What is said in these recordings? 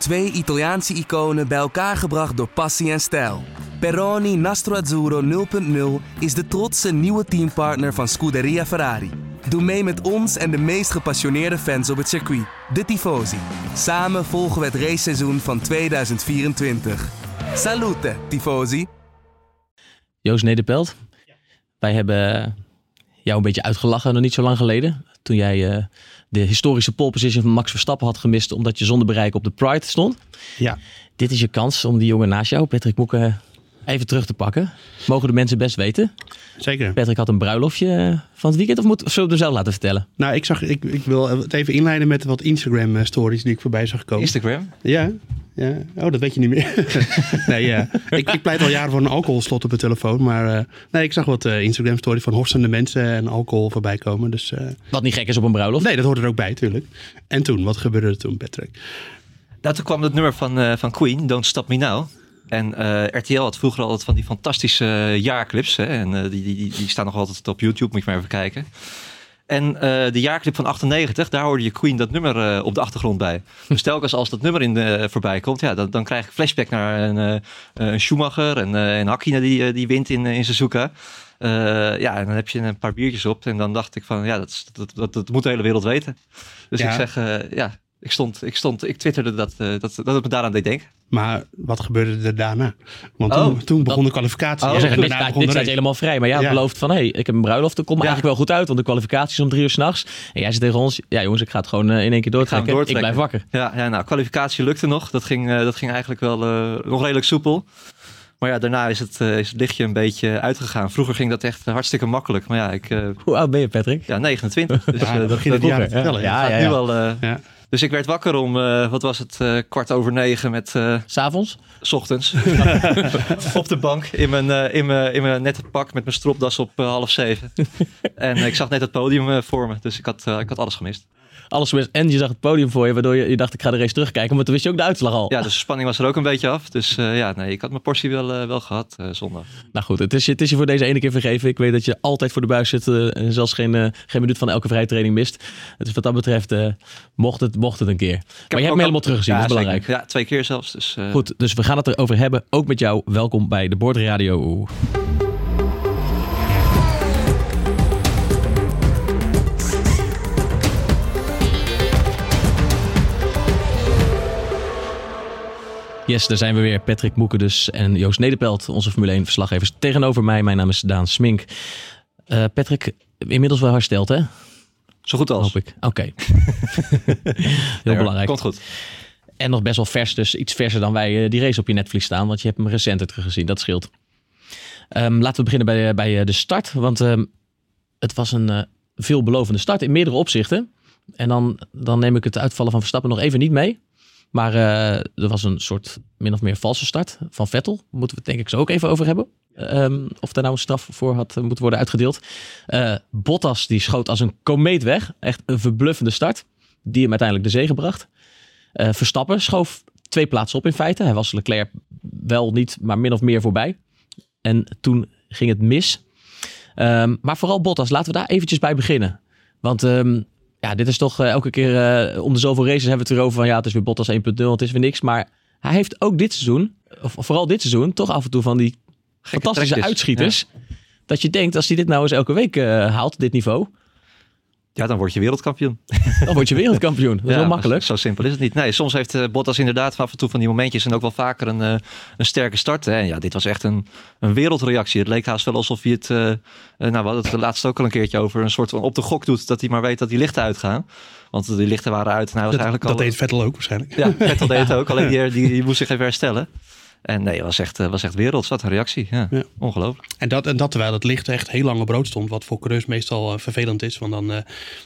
Twee Italiaanse iconen bij elkaar gebracht door passie en stijl. Peroni Nastro Azzurro 0.0 is de trotse nieuwe teampartner van Scuderia Ferrari. Doe mee met ons en de meest gepassioneerde fans op het circuit, de Tifosi. Samen volgen we het raceseizoen van 2024. Salute, Tifosi! Joost Nederpelt, wij hebben jou een beetje uitgelachen nog niet zo lang geleden. Toen jij uh, de historische pole position van Max Verstappen had gemist omdat je zonder bereik op de Pride stond. Ja. Dit is je kans om die jongen naast jou, Patrick Moeke, even terug te pakken. Mogen de mensen best weten. Zeker. Patrick had een bruiloftje eh, van het weekend of moet, zullen we het zelf laten vertellen? Nou, ik, zag, ik, ik wil het even inleiden met wat Instagram eh, stories die ik voorbij zag komen. Instagram? Ja. Ja. Oh, dat weet je niet meer. nee, ja. ik, ik pleit al jaren voor een alcoholslot op mijn telefoon. Maar uh, nee, ik zag wat uh, Instagram stories van horsende mensen en alcohol voorbij komen. Dus, uh... Wat niet gek is op een bruiloft? Nee, dat hoort er ook bij, tuurlijk. En toen, wat gebeurde er toen, Patrick? Nou, toen kwam het nummer van, van Queen, Don't Stop Me Now. En uh, RTL had vroeger altijd van die fantastische uh, jaarclips. Hè? En uh, die, die, die staan nog altijd op YouTube, moet je maar even kijken. En de jaarclip van 98, daar hoorde je Queen dat nummer op de achtergrond bij. Dus telkens als dat nummer in de, voorbij komt, ja, dan, dan krijg ik flashback naar een, een Schumacher en een Hakkinen die, die wint in, in Suzuka. ja, en dan heb je een paar biertjes op. En dan dacht ik van, ja, dat, dat, dat, dat moet de hele wereld weten. Dus ja. ik zeg, ja, ik stond, ik stond, ik twitterde dat, uh, dat, dat het me daaraan deed denken. Maar wat gebeurde er daarna? Want toen, Oh, toen begon de kwalificatie. Oh, zeggen, dit, staat helemaal vrij. Maar jij Ja. beloofd van, hé, hey, ik heb een bruiloft. Dat komt Ja. eigenlijk wel goed uit. Want de kwalificatie is om drie uur s'nachts. En jij zegt tegen ons, ja jongens, ik ga het gewoon eh, in één keer doortrekken. Ik, doortrekken. blijf wakker. Ja, ja, nou, kwalificatie lukte nog. Dat ging, eh, dat ging eigenlijk wel eh, nog redelijk soepel. Maar ja, daarna is het, eh, is het lichtje een beetje uitgegaan. Vroeger ging dat echt hartstikke makkelijk. Maar ja, ik, eh, Hoe oud ben je, Patrick? ja 29. Dus, Ja, dat jaar te vertellen. Ja, Ja. ja, nu ja. Dus ik werd wakker om, eh, wat was het, eh, kwart over negen met eh, S'avonds? s ochtends. op de bank in mijn, in, mijn, in mijn nette pak met mijn stropdas op half zeven. en ik zag net het podium voor me. Dus ik had, ik had alles gemist. Alles gemist. En je zag het podium voor je, waardoor je, je dacht, ik ga de race terugkijken. Maar toen wist je ook de uitslag al. Ja, dus de spanning was er ook een beetje af. Dus eh, ja, nee, ik had mijn portie wel, eh, wel gehad eh, zondag. Nou goed, het is, je- het is je voor deze ene keer vergeven. Ik weet dat je altijd voor de buis zit en zelfs geen, geen minuut van elke vrije training mist. Dus wat dat betreft, mocht, het, mocht het een keer. Maar je hem hebt me helemaal al- teruggezien, Ja, dat is zeker. belangrijk. Ja, twee keer zelfs. Dus, Goed, dus we gaan het erover hebben. Ook met jou. Welkom bij de Bordradio. Yes, daar zijn we weer. Patrick Moeken dus en Joost Nederpelt, onze Formule 1 verslaggevers. Tegenover mij, mijn naam is Daan Smink. Eh, Patrick, inmiddels wel hersteld hè? Zo goed als. Hoop ik. Oké. Heel Ja, belangrijk. Komt goed. En nog best wel vers, dus iets verser dan wij eh, die race op je netvlies staan. Want je hebt hem recenter teruggezien, dat scheelt. Ehm, laten we beginnen bij, eh, bij de start. Want ehm, het was een veelbelovende start in meerdere opzichten. En dan, dan neem ik het uitvallen van Verstappen nog even niet mee. Maar eh, er was een soort min of meer valse start van Vettel. Moeten we het denk ik zo ook even over hebben. Ehm, of daar nou een straf voor had eh, moeten worden uitgedeeld. Eh, Bottas die schoot als een komeet weg. Echt een verbluffende start. Die hem uiteindelijk de zege bracht. Verstappen schoof twee plaatsen op in feite. Hij was Leclerc wel niet, maar min of meer voorbij. En toen ging het mis. Ehm, maar vooral Bottas, laten we daar eventjes bij beginnen. Want ehm, ja, dit is toch eh, elke keer eh, om de zoveel races hebben we het erover van ja, het is weer Bottas 1.0, het is weer niks. Maar hij heeft ook dit seizoen, of vooral dit seizoen, toch af en toe van die fantastische uitschieters. Dat je denkt, als hij dit nou eens elke week eh, haalt, dit niveau, Ja, dan word je wereldkampioen. dan word je wereldkampioen. Dat is Ja, wel makkelijk. Zo simpel is het niet. Nee, soms heeft eh, Bottas inderdaad af en toe van die momentjes en ook wel vaker een, eh, een sterke start. Hè. En ja, dit was echt een, een wereldreactie. Het leek haast wel alsof hij het, eh, nou we hadden het de laatste ook al een keertje over, een soort van op de gok doet dat hij maar weet dat die lichten uitgaan. Want die lichten waren uit en hij was Dat, eigenlijk dat al... deed Vettel ook waarschijnlijk. Ja, Vettel deed het ook. Alleen die, die, die moest zich even herstellen. En nee, het was echt, eh, was echt werelds. Wat een reactie. Ja, Ja. ongelooflijk. En dat, en dat terwijl het licht echt heel lang op rood stond. Wat voor coureurs meestal eh, vervelend is. Want dan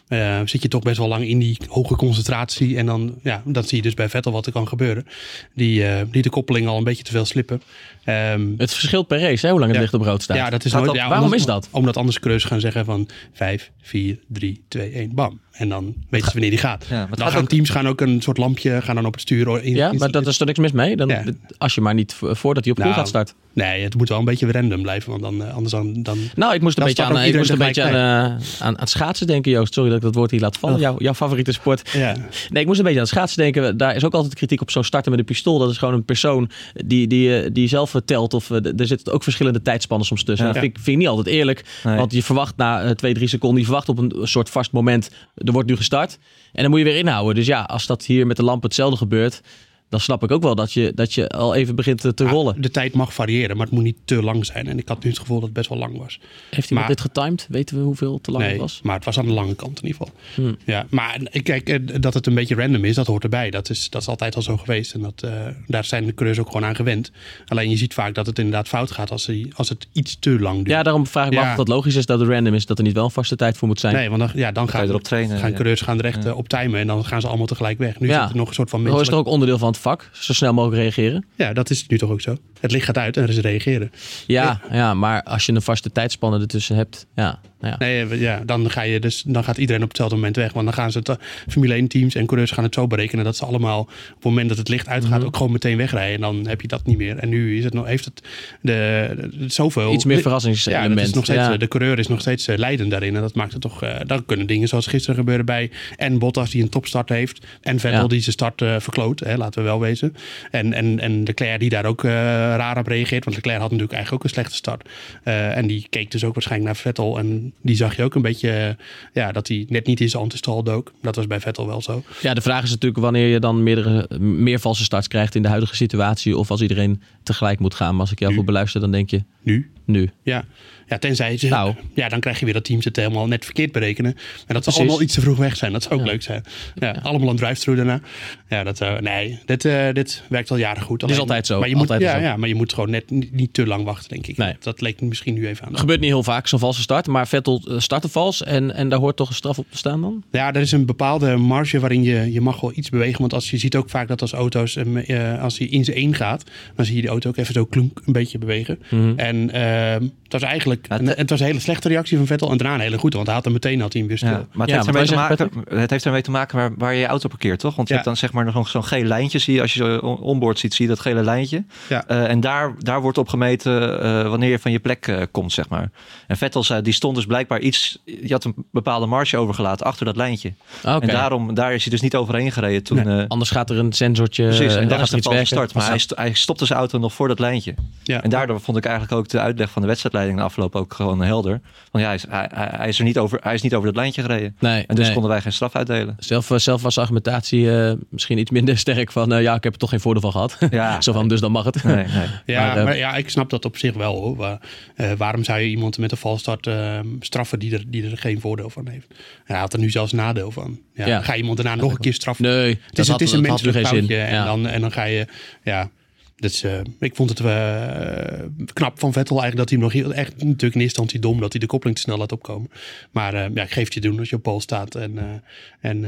eh, zit je toch best wel lang in die hoge concentratie. En dan, ja, dan zie je dus bij Vettel wat er kan gebeuren. Die eh liet de koppeling al een beetje te veel slippen. Ehm, Het verschilt per race, hè, hoe lang het Ja. licht op rood staat. ja, dat is Gaat nooit, dat- ja, waarom omdat- is dat? Omdat anders coureurs gaan zeggen van 5, 4, 3, 2, 1, bam. En dan weten ze wanneer die gaat. Ja, maar dan gaan ook- teams gaan ook een soort lampje gaan dan op het stuur. In, Ja, maar dat is er niks mis mee. Dan, Ja. Als je maar niet vo- voordat hij op Nou, gaat starten. Nee, het moet wel een beetje random blijven, want dan, eh, anders dan... dan Nou, ik moest een beetje, aan, ook ik moest een beetje aan, eh, aan, aan schaatsen denken, Joost. Sorry dat ik dat woord hier laat vallen. Jouw, jouw favoriete sport. ja. Nee, ik moest een beetje aan schaatsen denken. Daar is ook altijd kritiek op zo'n starten met een pistool. Dat is gewoon een persoon die, die, eh, die zelf telt. Of eh, er zitten ook verschillende tijdspannen soms tussen. Ja. Dat vind ik, vind ik niet altijd eerlijk. Nee. Want je verwacht na eh, twee, drie seconden, je verwacht op een soort vast moment. Er wordt nu gestart. En dan moet je weer inhouden. Dus ja, als dat hier met de lamp hetzelfde gebeurt. Dan snap ik ook wel dat je, dat je al even begint te, te rollen. De tijd mag variëren, maar het moet niet te lang zijn. En ik had nu het gevoel dat het best wel lang was. Heeft iemand maar- dit getimed? Weten we hoeveel te lang nee, het was? maar het was aan de lange kant in ieder geval. Hmm. Ja, maar kijk, eh, dat het een beetje random is, dat hoort erbij. Dat is, dat is altijd al zo geweest. En dat, eh, daar zijn de coureurs ook gewoon aan gewend. Alleen je ziet vaak dat het inderdaad fout gaat als, hij- als het iets te lang duurt. Ja, daarom vraag ik me Ja. af of dat logisch is dat het random is. Dat er niet wel een vaste tijd voor moet zijn. Nee, want dan, ja, dan Ga gaan, erop trainen. gaan ja. coureurs gaan er echt eh, op timen. En dan gaan ze allemaal tegelijk weg. Nu Ja. zit er nog een soort van Dat is toch ook onderdeel van het vak? Zo snel mogelijk reageren? Ja, dat is nu toch ook zo. Het licht gaat uit en er is reageren. Ja, ja, maar als je een vaste tijdspanne ertussen hebt. Ja, ja. Nee, ja, dan, ga je dus, dan gaat iedereen op hetzelfde moment weg. Want dan gaan ze het, eh, Formule 1 teams en coureurs gaan het zo berekenen dat ze allemaal op het moment dat het licht uitgaat Mhm. ook gewoon meteen wegrijden. En dan heb je dat niet meer. En nu is het nog, heeft het de, de- zoveel... Iets meer Ja, verrassingselement. dat is nog steeds, Ja. eh, de coureur is nog steeds eh, leidend daarin. En dat maakt het toch... dan kunnen dingen zoals gisteren gebeuren bij... En Bottas die een topstart heeft. En Vettel Ja. die zijn start eh, verkloot. Hè, laten we wel wezen. En, en, en Leclerc die daar ook raar op reageert. Want Leclerc had natuurlijk eigenlijk ook een slechte start. En die keek dus ook waarschijnlijk naar Vettel. En die zag je ook een beetje... eh, ja, dat hij net niet in zijn antistal dook. Dat was bij Vettel wel zo. ja, de vraag is natuurlijk wanneer je dan meerdere, meer valse starts krijgt in de huidige situatie. Of als iedereen tegelijk moet gaan. Maar als ik jou Nu. goed beluister, dan denk je Nu. nu. Ja, ja tenzij ze... Nou. Ja, dan krijg je weer dat teams het helemaal net verkeerd berekenen. En dat ze allemaal iets te vroeg weg zijn. Dat zou ook Ja. leuk zijn. Ja, Allemaal een drive-thru daarna. Ja, dat... eh, nee, dit, eh, dit werkt al jaren goed. is altijd zo, Maar je moet, altijd ja, maar je moet gewoon net niet, te lang wachten, denk ik. Nee. Dat, dat leek misschien nu even aan. Het gebeurt niet heel vaak, zo'n valse start. Maar Vettel eh, startte vals en, en daar hoort toch een straf op te staan dan? Ja, er is een bepaalde marge waarin je, je mag wel iets bewegen. Want als je ziet ook vaak dat als auto's, eh, als hij in zijn één gaat, dan zie je die auto ook even zo klunk een beetje bewegen. Mhm. En ehm, het was eigenlijk Het- het was een hele slechte reactie van Vettel en daarna een hele goede. Want hij had hem meteen had hij hem weer stil. Ja, maar het, Ja, heeft ermee te maken, het heeft ermee te maken waar, waar je je auto parkeert, toch? Want je Ja. hebt dan zeg maar nog zo'n geel lijntje. Zie je, als je zo on- onboard ziet, zie je dat gele lijntje. Ja. Eh, en daar, daar wordt op gemeten eh, wanneer je van je plek eh, komt, zeg maar. En Vettel zei, die stond dus blijkbaar iets... Je had een bepaalde marge overgelaten achter dat lijntje. Oké. En daarom, daar is hij dus niet overheen gereden toen... Nee. eh, Anders gaat er een sensortje. Precies, en dan gaat is valse werken. start. Maar hij, st- hij stopte zijn auto nog voor dat lijntje. Ja. En daardoor vond ik eigenlijk ook de uitleg van de wedstrijdleiding de afgelopen ook gewoon helder. Van ja, hij is, hij, hij- is er niet over, hij is niet over dat lijntje gereden. Nee, En dus nee. konden wij geen straf uitdelen. Zelf, eh, zelf was de argumentatie eh, misschien iets minder sterk van eh, ja, ik heb er toch geen voordeel van gehad. Ja, Zo van, dus dan mag het. Nee, nee. Ja, Maar, maar, ja, ik snap dat op zich wel hoor. Waar- eh, waarom zou je iemand met een valstart eh, straffen die er, die er geen voordeel van heeft? Hij had er nu zelfs nadeel van. Ja, Ja. dan Ga je iemand daarna nog een keer straffen? Nee, het dat is, had, het is een menselijk foutje. En, Ja. dan, en dan ga je, ja... Dus, ik vond het eh, knap van Vettel eigenlijk dat hij hem nog echt natuurlijk in eerste instantie dom dat hij de koppeling te snel laat opkomen. Maar eh, ja, ik geef het je doen als je op pol staat en, en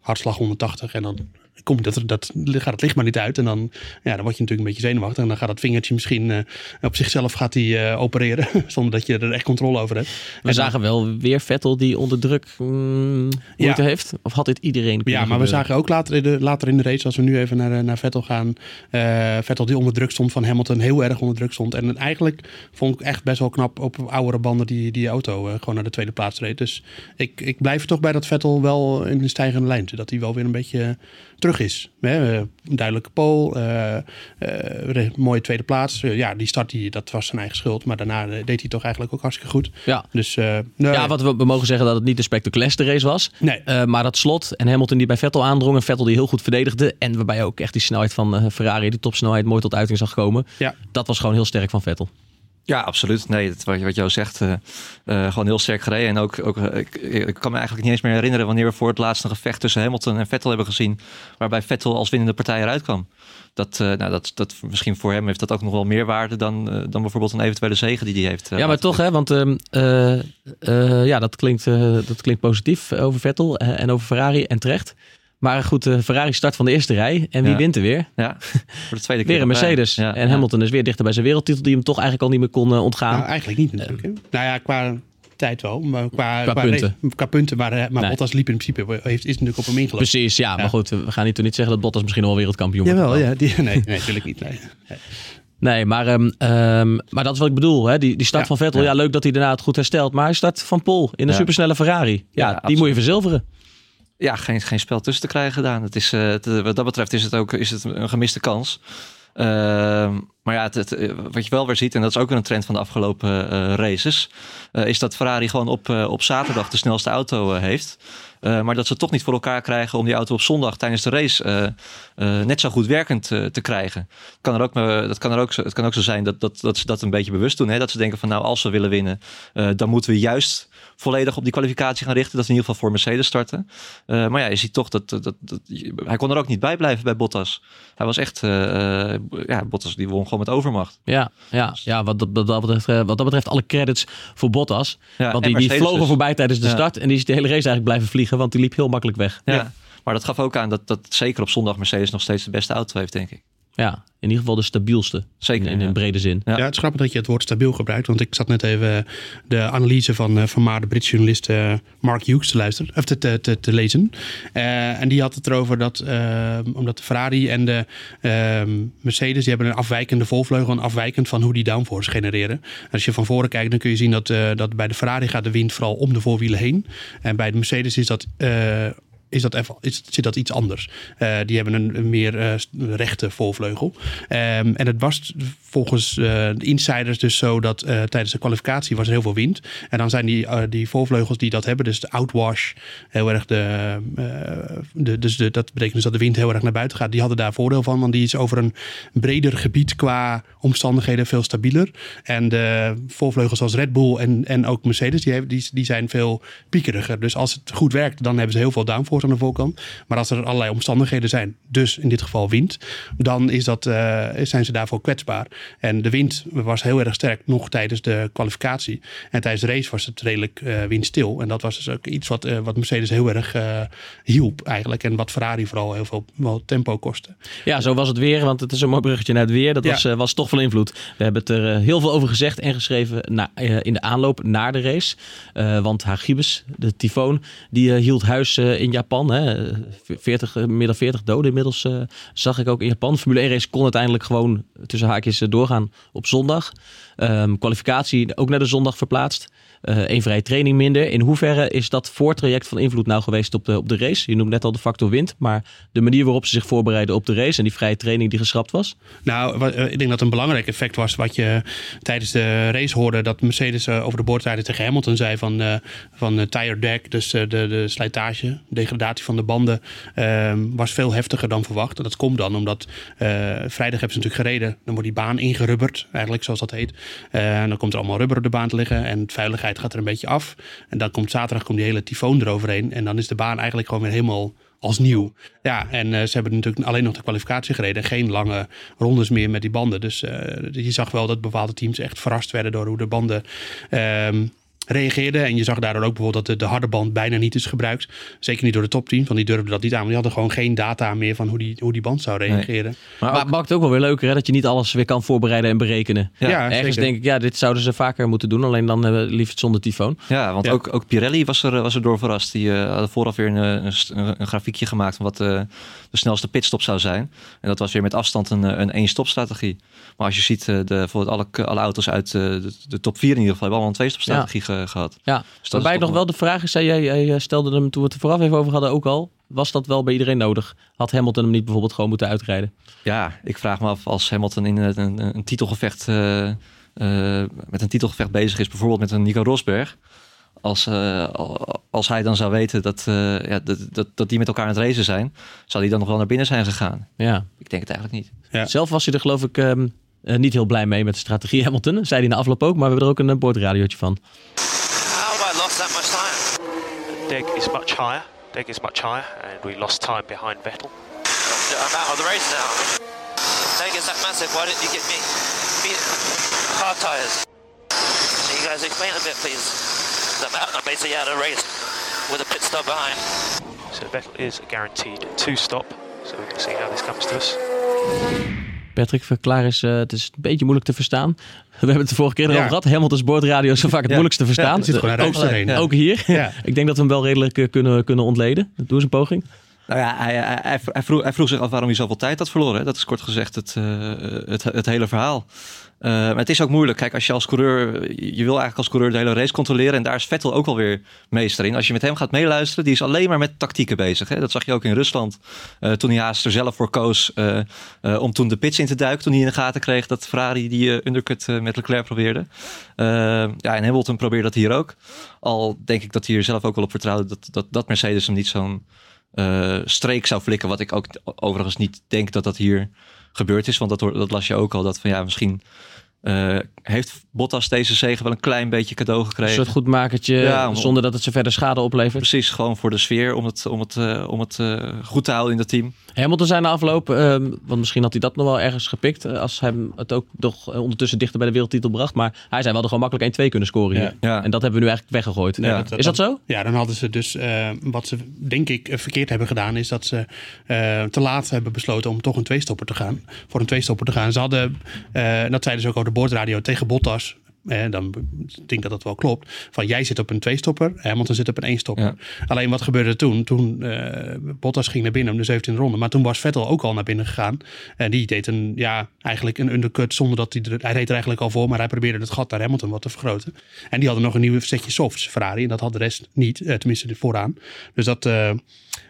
hartslag 180 en dan komt dat, dat gaat het licht maar niet uit en dan, ja, dan word je natuurlijk een beetje zenuwachtig en dan gaat dat vingertje misschien eh, op zichzelf gaat hij eh, opereren zonder dat je er echt controle over hebt. We En dan- zagen wel weer Vettel die onder druk mm, moeite heeft. Of had dit iedereen kunnen Ja, maar we zagen ook later in de, later in de race, als we nu even naar, eh, naar Vettel gaan. Vettel die onder druk stond van Hamilton, heel erg onder druk stond. En eigenlijk vond ik echt best wel knap op oudere banden die, die auto gewoon naar de tweede plaats reed. Dus ik, ik blijf er toch bij dat Vettel wel in een stijgende lijn zit. Dat hij wel weer een beetje terug is. Hè? eh, Een duidelijke pole, eh, eh, mooie tweede plaats. Ja, die start die, dat was zijn eigen schuld. Maar daarna deed hij toch eigenlijk ook hartstikke goed. Ja. Dus nee, Ja, wat we, we mogen zeggen dat het niet de spectaculairste race was. nee. Maar dat slot en Hamilton die bij Vettel aandrong. En Vettel die heel goed verdedigde. En waarbij ook echt die snelheid van Ferrari, die topsnelheid, mooi tot uiting zag komen. Ja. Dat was gewoon heel sterk van Vettel. Ja, absoluut. Nee, wat, wat jou zegt, eh, eh, gewoon heel sterk gereden. En ook, ook eh, ik, ik kan me eigenlijk niet eens meer herinneren wanneer we voor het laatst een gevecht tussen Hamilton en Vettel hebben gezien. Waarbij Vettel als winnende partij eruit kwam. Dat, nou, dat, dat, misschien voor hem heeft dat ook nog wel meer waarde dan, dan bijvoorbeeld een eventuele zegen die hij heeft. Ja, maar toch, hè? Want ehm, eh, eh, ja, dat klinkt, dat klinkt positief over Vettel en over Ferrari en terecht. Maar goed, eh, Ferrari start van de eerste rij. En wie Ja. wint er weer? Ja, voor de tweede keer. Weer een. Mercedes. Ja, en. Hamilton is weer dichter bij zijn wereldtitel, die hem toch eigenlijk al niet meer kon eh, ontgaan. Nou, eigenlijk niet natuurlijk. hè. Nou ja, qua tijd wel. Maar qua, Qua punten. Qua punten. Maar, eh, maar Nee. Bottas liep in principe, heeft, is natuurlijk op hem ingelopen. Precies, ja, Maar goed, we gaan niet, niet zeggen dat Bottas misschien al wereldkampioen wordt. Jawel, ja. Die, nee, nee, natuurlijk niet. Nee. Nee, maar, ehm, ehm, maar dat is wat ik bedoel. Hè? Die, die start Ja, van Vettel, ja. ja. leuk dat hij daarna het goed herstelt. Maar hij start van Pol in een Ja. supersnelle Ferrari. Ja, Ja, die absoluut. moet je verzilveren. Ja, geen, geen spel tussen te krijgen gedaan. Het is, eh, wat dat betreft is het ook is het een gemiste kans. Ehm, maar ja, het, eh, wat je wel weer ziet, en dat is ook een trend van de afgelopen eh, races, is dat Ferrari gewoon op, op zaterdag de snelste auto heeft. Maar dat ze toch niet voor elkaar krijgen om die auto op zondag tijdens de race net zo goed werkend te krijgen. Kan er ook, dat kan er ook het kan ook zo zijn dat, dat, dat ze dat een beetje bewust doen. Hè? Dat ze denken van nou, als we willen winnen, dan moeten we juist volledig op die kwalificatie gaan richten. Dat ze in ieder geval voor Mercedes starten. Eh, maar ja, je ziet toch dat, dat, dat, dat- hij kon er ook niet bij blijven bij Bottas. Hij was echt, eh, eh, ja, Bottas die won gewoon met overmacht. Ja, ja, ja wat, dat, wat, dat betreft, wat dat betreft alle credits voor Bottas. Ja, want die, die vlogen dus. voorbij tijdens de Ja. start. En die is de hele race eigenlijk blijven vliegen. Want die liep heel makkelijk weg. Ja. Maar dat gaf ook aan dat, dat zeker op zondag Mercedes nog steeds de beste auto heeft, denk ik. Ja, in ieder geval de stabielste. Zeker, In, in ja. een brede zin. Ja. Ja. het is grappig dat je het woord stabiel gebruikt. Want ik zat net even de analyse van, eh, van maar de Britse journalist eh, Mark Hughes te luisteren. Of te, te, te, te lezen. Eh, en die had het erover dat eh, omdat de Ferrari en de ehm, Mercedes... die hebben een afwijkende volvleugel. En afwijkend van hoe die downforce genereren. En als je van voren kijkt dan kun je zien dat, eh, dat bij de Ferrari gaat de wind vooral om de voorwielen heen. En bij de Mercedes is dat... is dat even, is, zit dat iets anders. Eh, die hebben een, meer eh, rechte voorvleugel. Ehm, en het was volgens eh, de insiders dus zo dat tijdens de kwalificatie was er heel veel wind. En dan zijn die, die voorvleugels die dat hebben, dus de outwash, heel erg de, de, dus de, dat betekent dus dat de wind heel erg naar buiten gaat. Die hadden daar voordeel van, want die is over een breder gebied qua omstandigheden veel stabieler. En de voorvleugels als Red Bull en, en ook Mercedes, die, hebben, die, die zijn veel piekeriger. Dus als het goed werkt, dan hebben ze heel veel downforce aan de voorkant. Maar als er allerlei omstandigheden zijn, dus in dit geval wind, dan is dat, eh, zijn ze daarvoor kwetsbaar. En de wind was heel erg sterk nog tijdens de kwalificatie. En tijdens de race was het redelijk eh, windstil. En dat was dus ook iets wat, eh, wat Mercedes heel erg hielp eigenlijk. En wat Ferrari vooral heel veel wel tempo kostte. Ja, zo was het weer, want het is een mooi bruggetje naar het weer. Dat Ja. was, was toch veel invloed. We hebben het er heel veel over gezegd en geschreven na, in de aanloop naar de race. Want Hagibis, de tyfoon, die hield huis in Japan. Hè. 40, eh, meer dan 40 doden inmiddels eh, zag ik ook in Japan. Formule 1 race kon uiteindelijk gewoon tussen haakjes eh, doorgaan op zondag. Ehm, kwalificatie ook naar de zondag verplaatst. Eén vrije training minder. In hoeverre is dat voortraject van invloed nou geweest op de, op de race? Je noemt net al de factor wind, maar de manier waarop ze zich voorbereiden op de race en die vrije training die geschrapt was? Nou, eh, ik denk dat een belangrijk effect was wat je tijdens de race hoorde. Dat Mercedes eh, over de boordrijden tegen Hamilton zei van, eh, van eh, tire deck. Dus eh, de, de slijtage, degradatie van de banden ehm, was veel heftiger dan verwacht. En dat komt dan omdat eh, vrijdag hebben ze natuurlijk gereden. Dan wordt die baan ingerubberd, eigenlijk zoals dat heet. Eh, en dan komt er allemaal rubber op de baan te liggen. En de veiligheid gaat er een beetje af. En dan komt zaterdag komt die hele tyfoon eroverheen. En dan is de baan eigenlijk gewoon weer helemaal als nieuw. Ja, en eh, ze hebben natuurlijk alleen nog de kwalificatie gereden. En geen lange rondes meer met die banden. Dus eh, je zag wel dat bepaalde teams echt verrast werden door hoe de banden ehm, reageerden. En je zag daardoor ook bijvoorbeeld dat de, de harde band bijna niet is gebruikt. Zeker niet door de topteams, want die durfden dat niet aan. Want die hadden gewoon geen data meer van hoe die, hoe die band zou reageren. Maar Maar ook- het maakt het ook wel weer leuker hè, dat je niet alles weer kan voorbereiden en berekenen. Ja, Ja, Ergens zeker. denk ik, ja, dit zouden ze vaker moeten doen. Alleen dan uh, liefst zonder tyfoon. Ja, want Ja. Ook, ook Pirelli was er, was er door verrast. Die uh, hadden vooraf weer een, een, een, een grafiekje gemaakt van wat uh, de snelste pitstop zou zijn. En dat was weer met afstand een, een één-stop strategie. Maar als je ziet, de, bijvoorbeeld alle, alle auto's uit de, de, top 4 in ieder geval hebben allemaal een twee-stop strategie ge, gehad. Ja, dus waarbij nog wel de vraag is, jij, jij stelde hem toen we het er vooraf even over hadden ook al. Was dat wel bij iedereen nodig? Had Hamilton hem niet bijvoorbeeld gewoon moeten uitrijden? Ja, ik vraag me af als Hamilton in een, een, een titelgevecht uh, uh, met een titelgevecht bezig is, bijvoorbeeld met een Nico Rosberg. Als, uh, als hij dan zou weten dat, uh, ja, dat, dat, dat die met elkaar aan het racen zijn, zou hij dan nog wel naar binnen zijn gegaan? Ja. Ik denk het eigenlijk niet. Ja. Zelf was hij er geloof ik um, uh, niet heel blij mee met de strategie Hamilton. Zei hij na afloop ook, maar we hebben er ook een boordradiootje van. How I lost that much time? Deck is much higher. Deck is much higher, and we lost time behind Vettel. I'm out of the race now. Deck is that massive. Why didn't you get me? Feet, hard tires. Can you guys explain a bit, please? I'm, out, I'm basically out of the race with a pit stop behind. So Vettel is guaranteed two stop. So going to see how this comes to us. Patrick, verklaar eens, uh, het is een beetje moeilijk te verstaan. We hebben het de vorige keer erover Ja. gehad. Hamilton's boordradio is zo vaak het Ja. moeilijkst te verstaan. er zit gewoon een ook, doorheen. ook hier. Ja. Ik denk dat we hem wel redelijk uh, kunnen, kunnen ontleden. Doe eens een poging. Nou ja, hij, hij, hij, vroeg, hij vroeg zich af waarom hij zoveel tijd had verloren. hè. Dat is kort gezegd het, eh, het, het hele verhaal. Eh, maar het is ook moeilijk. Kijk, als je als coureur, je wil eigenlijk als coureur de hele race controleren. En daar is Vettel ook wel weer meester in. Als je met hem gaat meeluisteren, die is alleen maar met tactieken bezig. Hè? Dat zag je ook in Rusland. eh, toen hij haast er zelf voor koos eh, om toen de pits in te duiken. Toen hij in de gaten kreeg dat Ferrari die undercut met Leclerc probeerde. Ja, en Hamilton probeerde dat hier ook. Al denk ik dat hij er zelf ook wel op vertrouwde dat, dat, dat Mercedes hem niet zo'n streek zou flikken. Wat ik ook overigens niet denk dat dat hier gebeurd is. Want dat, dat las je ook al. Dat van ja, misschien eh, heeft Bottas deze zegen wel een klein beetje cadeau Een gekregen. soort goedmakertje, Ja, om- zonder dat het ze verder schade oplevert. Precies, gewoon voor de sfeer. Om het, om het, eh, om het eh, goed te houden in het team. Hamilton zei na afloop, ehm, want misschien had hij dat nog wel ergens gepikt. als hij het ook nog ondertussen dichter bij de wereldtitel bracht. Maar hij zei wel er gewoon makkelijk 1-2 kunnen scoren hier. Ja. En dat hebben we nu eigenlijk weggegooid. Ja. Is dat zo? Ja, dan hadden ze dus, eh, wat ze denk ik verkeerd hebben gedaan, is dat ze eh, te laat hebben besloten om toch een tweestopper te gaan. Voor een tweestopper te gaan. Ze hadden, eh, dat zeiden ze ook op de boordradio tegen Bottas. Eh, dan denk ik dat dat wel klopt. Van jij zit op een tweestopper, Hamilton zit op een éénstopper. Ja. Alleen wat gebeurde toen? Toen eh, Bottas ging naar binnen om de 17e ronde. Maar toen was Vettel ook al naar binnen gegaan. En die deed een, ja, eigenlijk een undercut zonder dat hij... er- Hij reed er eigenlijk al voor, maar hij probeerde het gat naar Hamilton wat te vergroten. En die hadden nog een nieuw setje softs, Ferrari. En dat had de rest niet, eh, tenminste de vooraan. Dus dat... eh,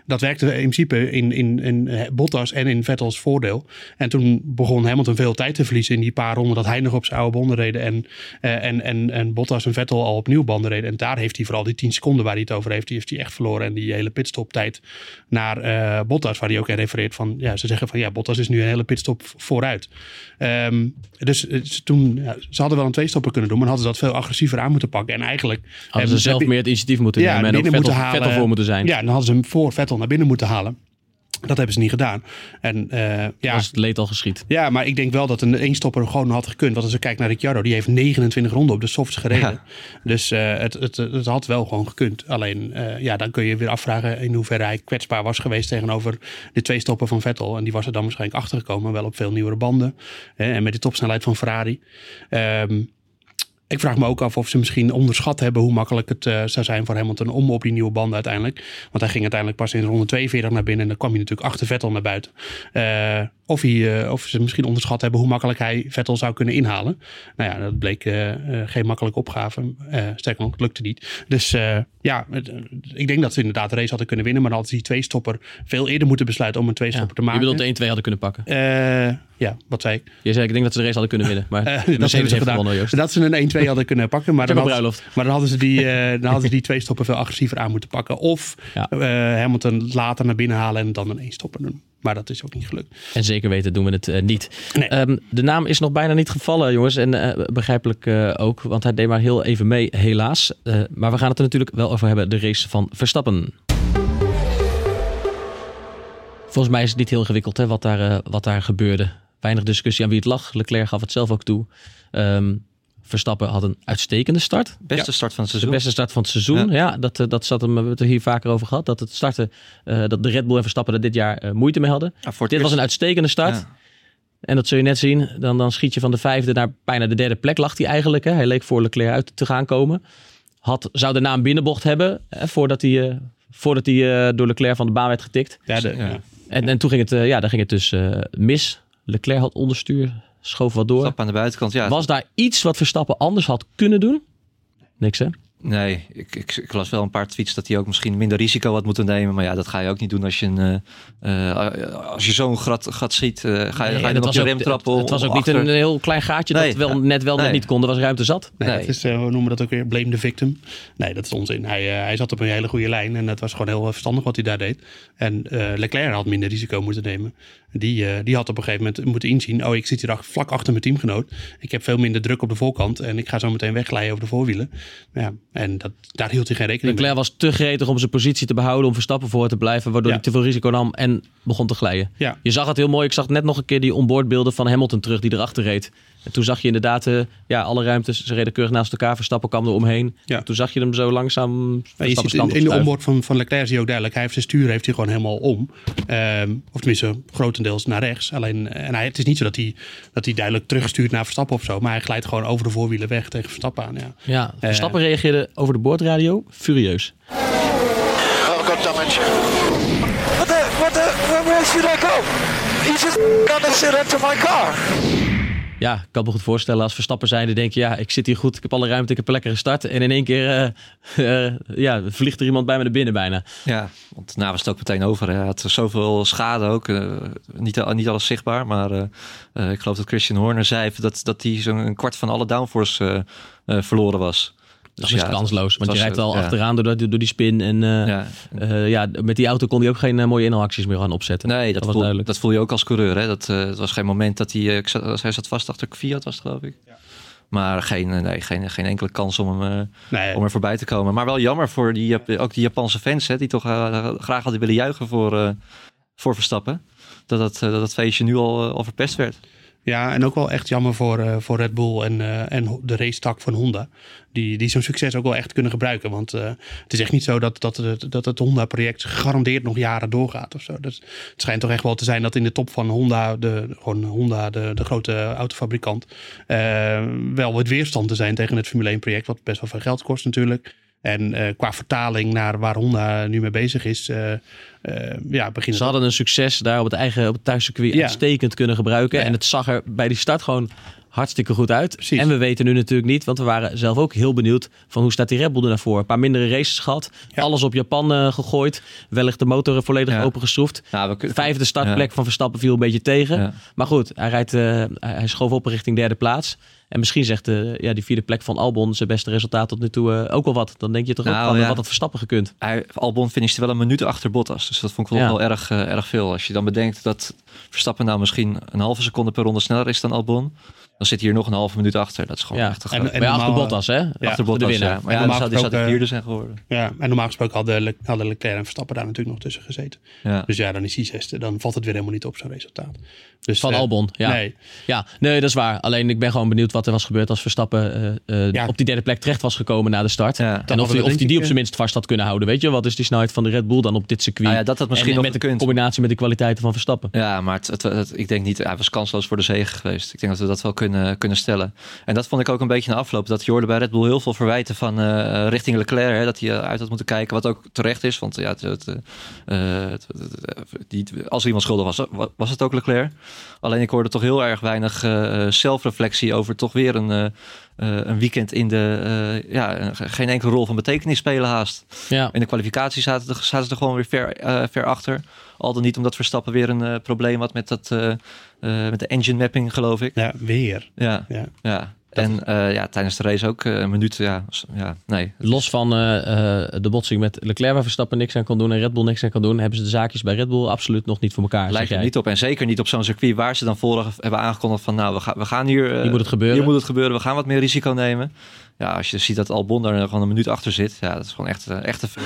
dat werkte in principe in, in, in eh, Bottas en in Vettels voordeel. En toen begon Hamilton veel tijd te verliezen in die paar ronden dat hij nog op zijn oude banden reed. En, eh, en, en, en Bottas en Vettel al op nieuwe banden reden. En daar heeft hij vooral die 10 seconden waar hij het over heeft, die heeft hij echt verloren. En die hele pitstoptijd naar eh, Bottas, waar hij ook aan refereert van, ja, ze zeggen van ja, Bottas is nu een hele pitstop vooruit. Ehm, dus toen, ja, ze hadden wel een tweestopper kunnen doen, maar hadden ze dat veel agressiever aan moeten pakken. En eigenlijk Hadden ze zelf meer het initiatief moeten nemen. En ook Vettel, moeten halen. Vettel voor moeten zijn. Ja, dan hadden ze hem voor Vettel naar binnen moeten halen. Dat hebben ze niet gedaan. En eh, ja, Als het leed al geschiet. ja, maar ik denk wel dat een eenstopper gewoon had gekund. Want als je kijkt naar Ricciardo, die heeft 29 ronden op de softs gereden. Ja. Dus eh, het, het, het had wel gewoon gekund. Alleen, eh, ja, dan kun je weer afvragen in hoeverre hij kwetsbaar was geweest tegenover de twee stoppen van Vettel. En die was er dan waarschijnlijk achter gekomen, wel op veel nieuwere banden. Hè, en met de topsnelheid van Ferrari. Ehm, ik vraag me ook af of ze misschien onderschat hebben hoe makkelijk het eh, zou zijn voor Hamilton om op die nieuwe banden uiteindelijk. Want hij ging uiteindelijk pas in ronde 42 naar binnen en dan kwam hij natuurlijk achter Vettel naar buiten. Eh, of, hij, eh, of ze misschien onderschat hebben hoe makkelijk hij Vettel zou kunnen inhalen. Nou ja, dat bleek geen makkelijke opgave. Sterker nog, het lukte niet. Dus ja, het, ik denk dat ze inderdaad de race hadden kunnen winnen. Maar dan hadden ze die twee-stopper veel eerder moeten besluiten om een Ja. twee-stopper te Je maken. bedoelt de 1-2 hadden kunnen pakken. Ja, wat zei ik? Je zei, ik denk dat ze de race hadden kunnen winnen. Maar Eh, dat hebben ze gedaan. gewonnen, Joost. Dat ze een 1-2 hadden kunnen pakken. Maar dan, hadden, bruiloft. maar dan hadden ze die, eh, dan hadden ze die twee stoppen veel agressiever aan moeten pakken. Of Ja. eh, Hamilton later naar binnen halen en dan een één stopper doen. Maar dat is ook niet gelukt. En zeker weten doen we het niet. Nee. Ehm, de naam is nog bijna niet gevallen, jongens. En begrijpelijk ook, want hij deed maar heel even mee, helaas. Maar we gaan het er natuurlijk wel over hebben, de race van Verstappen. Volgens mij is het niet heel ingewikkeld hè, wat, daar, wat daar gebeurde. Weinig discussie aan wie het lag. Leclerc gaf het zelf ook toe. Ehm, Verstappen had een uitstekende start. Beste start van het De seizoen. beste start van het seizoen. Ja, dat, eh, dat zat hem, we hebben het er hier vaker over gehad. Dat het starten, eh, dat de Red Bull en Verstappen er dit jaar eh, moeite mee hadden. Ja, Dit was een uitstekende start. Ja. En dat zul je net zien. Dan, dan schiet je van de vijfde naar bijna de derde plek lag hij eigenlijk. Hè. Hij leek voor Leclerc uit te gaan komen. Had, zou de naam binnenbocht hebben hè, voordat hij, eh, voordat hij eh, door Leclerc van de baan werd getikt. Ja, de. En, en toen ging het, eh, ja, dan ging het dus eh, mis. Leclerc had onderstuur, schoof wat door. Stap aan de buitenkant. Ja, Was daar iets wat Verstappen anders had kunnen doen? Niks hè? Nee, ik, ik, ik las wel een paar tweets dat hij ook misschien minder risico had moeten nemen. Maar ja, dat ga je ook niet doen als je, een, eh, eh, als je zo'n gat, gat ziet. eh, ga je, Nee, ga je en dan het op was je ook- rem trappen? Het, het was ook niet een heel klein gaatje Nee, dat wel, ja. net wel net niet kon. Er was ruimte zat. Nee, Nee. Het is, eh, we noemen dat ook weer blame the victim. Nee, dat is onzin. Hij, eh, hij zat op een hele goede lijn en het was gewoon heel verstandig wat hij daar deed. En eh, Leclerc had minder risico moeten nemen. Die, eh, die had op een gegeven moment moeten inzien, oh ik zit hier vlak achter mijn teamgenoot. Ik heb veel minder druk op de voorkant en ik ga zo meteen wegglijden over de voorwielen. Ja, en dat, daar hield hij geen rekening Leclerc was te gretig om zijn positie te behouden, om Verstappen voor te blijven, waardoor Ja. hij te veel risico nam en begon te glijden. mee. Ja, Je zag het heel mooi. Ik zag net nog een keer die onboardbeelden van Hamilton terug die erachter reed. En toen zag je inderdaad eh, ja, alle ruimtes. Ze reden keurig naast elkaar. Verstappen kwam er omheen. Ja. Toen zag je hem zo langzaam Ja, je Verstappen ziet in, in de onboard van, van Leclerc zie je ook duidelijk. Hij heeft zijn stuur heeft hij gewoon helemaal om. Ehm, of tenminste, grotendeels naar rechts. Alleen, en hij, het is niet zo dat hij, dat hij duidelijk terugstuurt naar Verstappen of zo. Maar hij glijdt gewoon over de voorwielen weg tegen Verstappen aan. Ja. Ja, Verstappen reageerde over de boordradio furieus. Oh, got damage. What the? He just sit into my car. Ja, ik kan me goed voorstellen als Verstappen zijnde denk je, ja, ik zit hier goed, ik heb alle ruimte, ik heb een lekkere start. En in één keer eh, eh, ja, vliegt er iemand bij me naar binnen bijna. Ja, want nou was het ook meteen over. hè. Hij had zoveel schade ook. eh, niet, niet alles zichtbaar, maar ik geloof dat Christian Horner zei dat, dat hij zo'n kwart van alle downforce verloren was. Dat Dus is ja, kansloos, want je rijdt al eh, ja. achteraan door, door, door die spin. En eh, Ja, eh, ja, met die auto kon hij ook geen mooie inhaalacties meer gaan opzetten. Nee, dat, was voel, duidelijk. dat voel je ook als coureur. Hè? Dat, het was geen moment dat hij... ik zat, hij zat vast achter Fiat, was het geloof ik. Maar geen, nee, geen, geen enkele kans om, hem, Nee, om er voorbij te komen. Maar wel jammer voor die, ook die Japanse fans... Hè, die toch graag hadden willen juichen voor, voor Verstappen. Dat dat, dat dat feestje nu al, al verpest werd. Ja, en ook wel echt jammer voor, eh, voor Red Bull en, eh, en de racetak van Honda. Die, die zo'n succes ook wel echt kunnen gebruiken. Want eh, het is echt niet zo dat, dat, het, dat het Honda-project gegarandeerd nog jaren doorgaat of zo. Dus het schijnt toch echt wel te zijn dat in de top van Honda, de, gewoon Honda, de, de grote autofabrikant, wel wat weerstand te zijn tegen het Formule 1-project. Wat best wel veel geld kost natuurlijk. En qua vertaling naar waar Honda nu mee bezig is, ja, begint Ze hadden een succes daar op het eigen op het thuiscircuit Ja. uitstekend kunnen gebruiken. Ja. En het zag er bij die start gewoon hartstikke goed uit. Precies. En we weten nu natuurlijk niet, want we waren zelf ook heel benieuwd van hoe staat die Red Bull er naar voor. Een paar mindere races gehad, Ja. alles op Japan eh, gegooid, wellicht de motor volledig Ja. opengeschroefd. Nou, Vijfde startplek Ja. van Verstappen viel een beetje tegen. Maar goed, hij, rijdt, eh, hij- schoof op richting derde plaats. En misschien zegt eh, ja, die vierde plek van Albon zijn beste resultaat tot nu toe eh, ook wel wat. Dan denk je toch ook Nou, ja. wat Verstappen gekund. Hij, Albon finishte wel een minuut achter Bottas. Dus dat vond ik wel, Ja. wel erg, erg veel. Als je dan bedenkt dat Verstappen nou misschien een halve seconde per ronde sneller is dan Albon. Dan zit hij hier nog een halve minuut achter. Dat is gewoon Ja. echt te En- groot. en- ja, achter Bottas, hè? ja, achter de Bottas, winnaar. ja. Maar ja, normaal die zou de gesproken- vierde zijn geworden. Ja, en normaal gesproken hadden, Le- hadden Leclerc en Verstappen daar natuurlijk nog tussen gezeten. Ja. Dus ja, dan is die zesde. Dan valt het weer helemaal niet op zo'n resultaat. Dus, Van eh, Albon, ja. Nee, Ja, nee, dat is waar. Alleen ik ben gewoon benieuwd wat er was gebeurd als Verstappen eh, eh, Ja. op die derde plek terecht was gekomen na de start. En of hij die, die ik, op zijn minst vast had kunnen houden. Weet je, wat is die snelheid van de Red Bull dan op dit circuit? Nou ja, dat had misschien en, nog met de combinatie met de kwaliteiten van Verstappen. Ja, maar het, het- het- ik denk niet, hij was kansloos voor de zege geweest. Ik denk dat we dat wel kunnen, kunnen stellen. En dat vond ik ook een beetje na afloop. Dat je hoorde bij Red Bull heel veel verwijten van eh, richting Leclerc. Hè, dat hij eh, uit had moeten kijken. Wat ook terecht is. Want ja, het, het, eh, het- die- als er iemand schuldig was, wa- was het ook Leclerc. Alleen ik hoorde toch heel erg weinig zelfreflectie over toch weer een, een weekend in de... ja, een- geen enkele rol van betekenis spelen haast. Ja. In de kwalificatie zaten, zaten ze er gewoon weer ver, ver achter. Al dan niet omdat Verstappen weer een eh, probleem had met, dat, eh, eh, met de engine mapping, geloof ik. ja, weer. Ja, Ja. ja. En eh, ja, tijdens de race ook eh, een minuut. Ja, ja nee. Los van eh, eh, de botsing met Leclerc waar Verstappen niks aan kon doen en Red Bull niks aan kon doen, hebben ze de zaakjes bij Red Bull absoluut nog niet voor elkaar. zeg Lijkt er jij. niet op. En zeker niet op zo'n circuit waar ze dan vorig hebben aangekondigd van nou, we, gaan we gaan hier... eh, Hier moet het gebeuren. Hier moet het gebeuren. We gaan wat meer risico nemen. Ja, als je ziet dat Albon daar gewoon een minuut achter zit. Ja, dat is gewoon echt, echt te veel.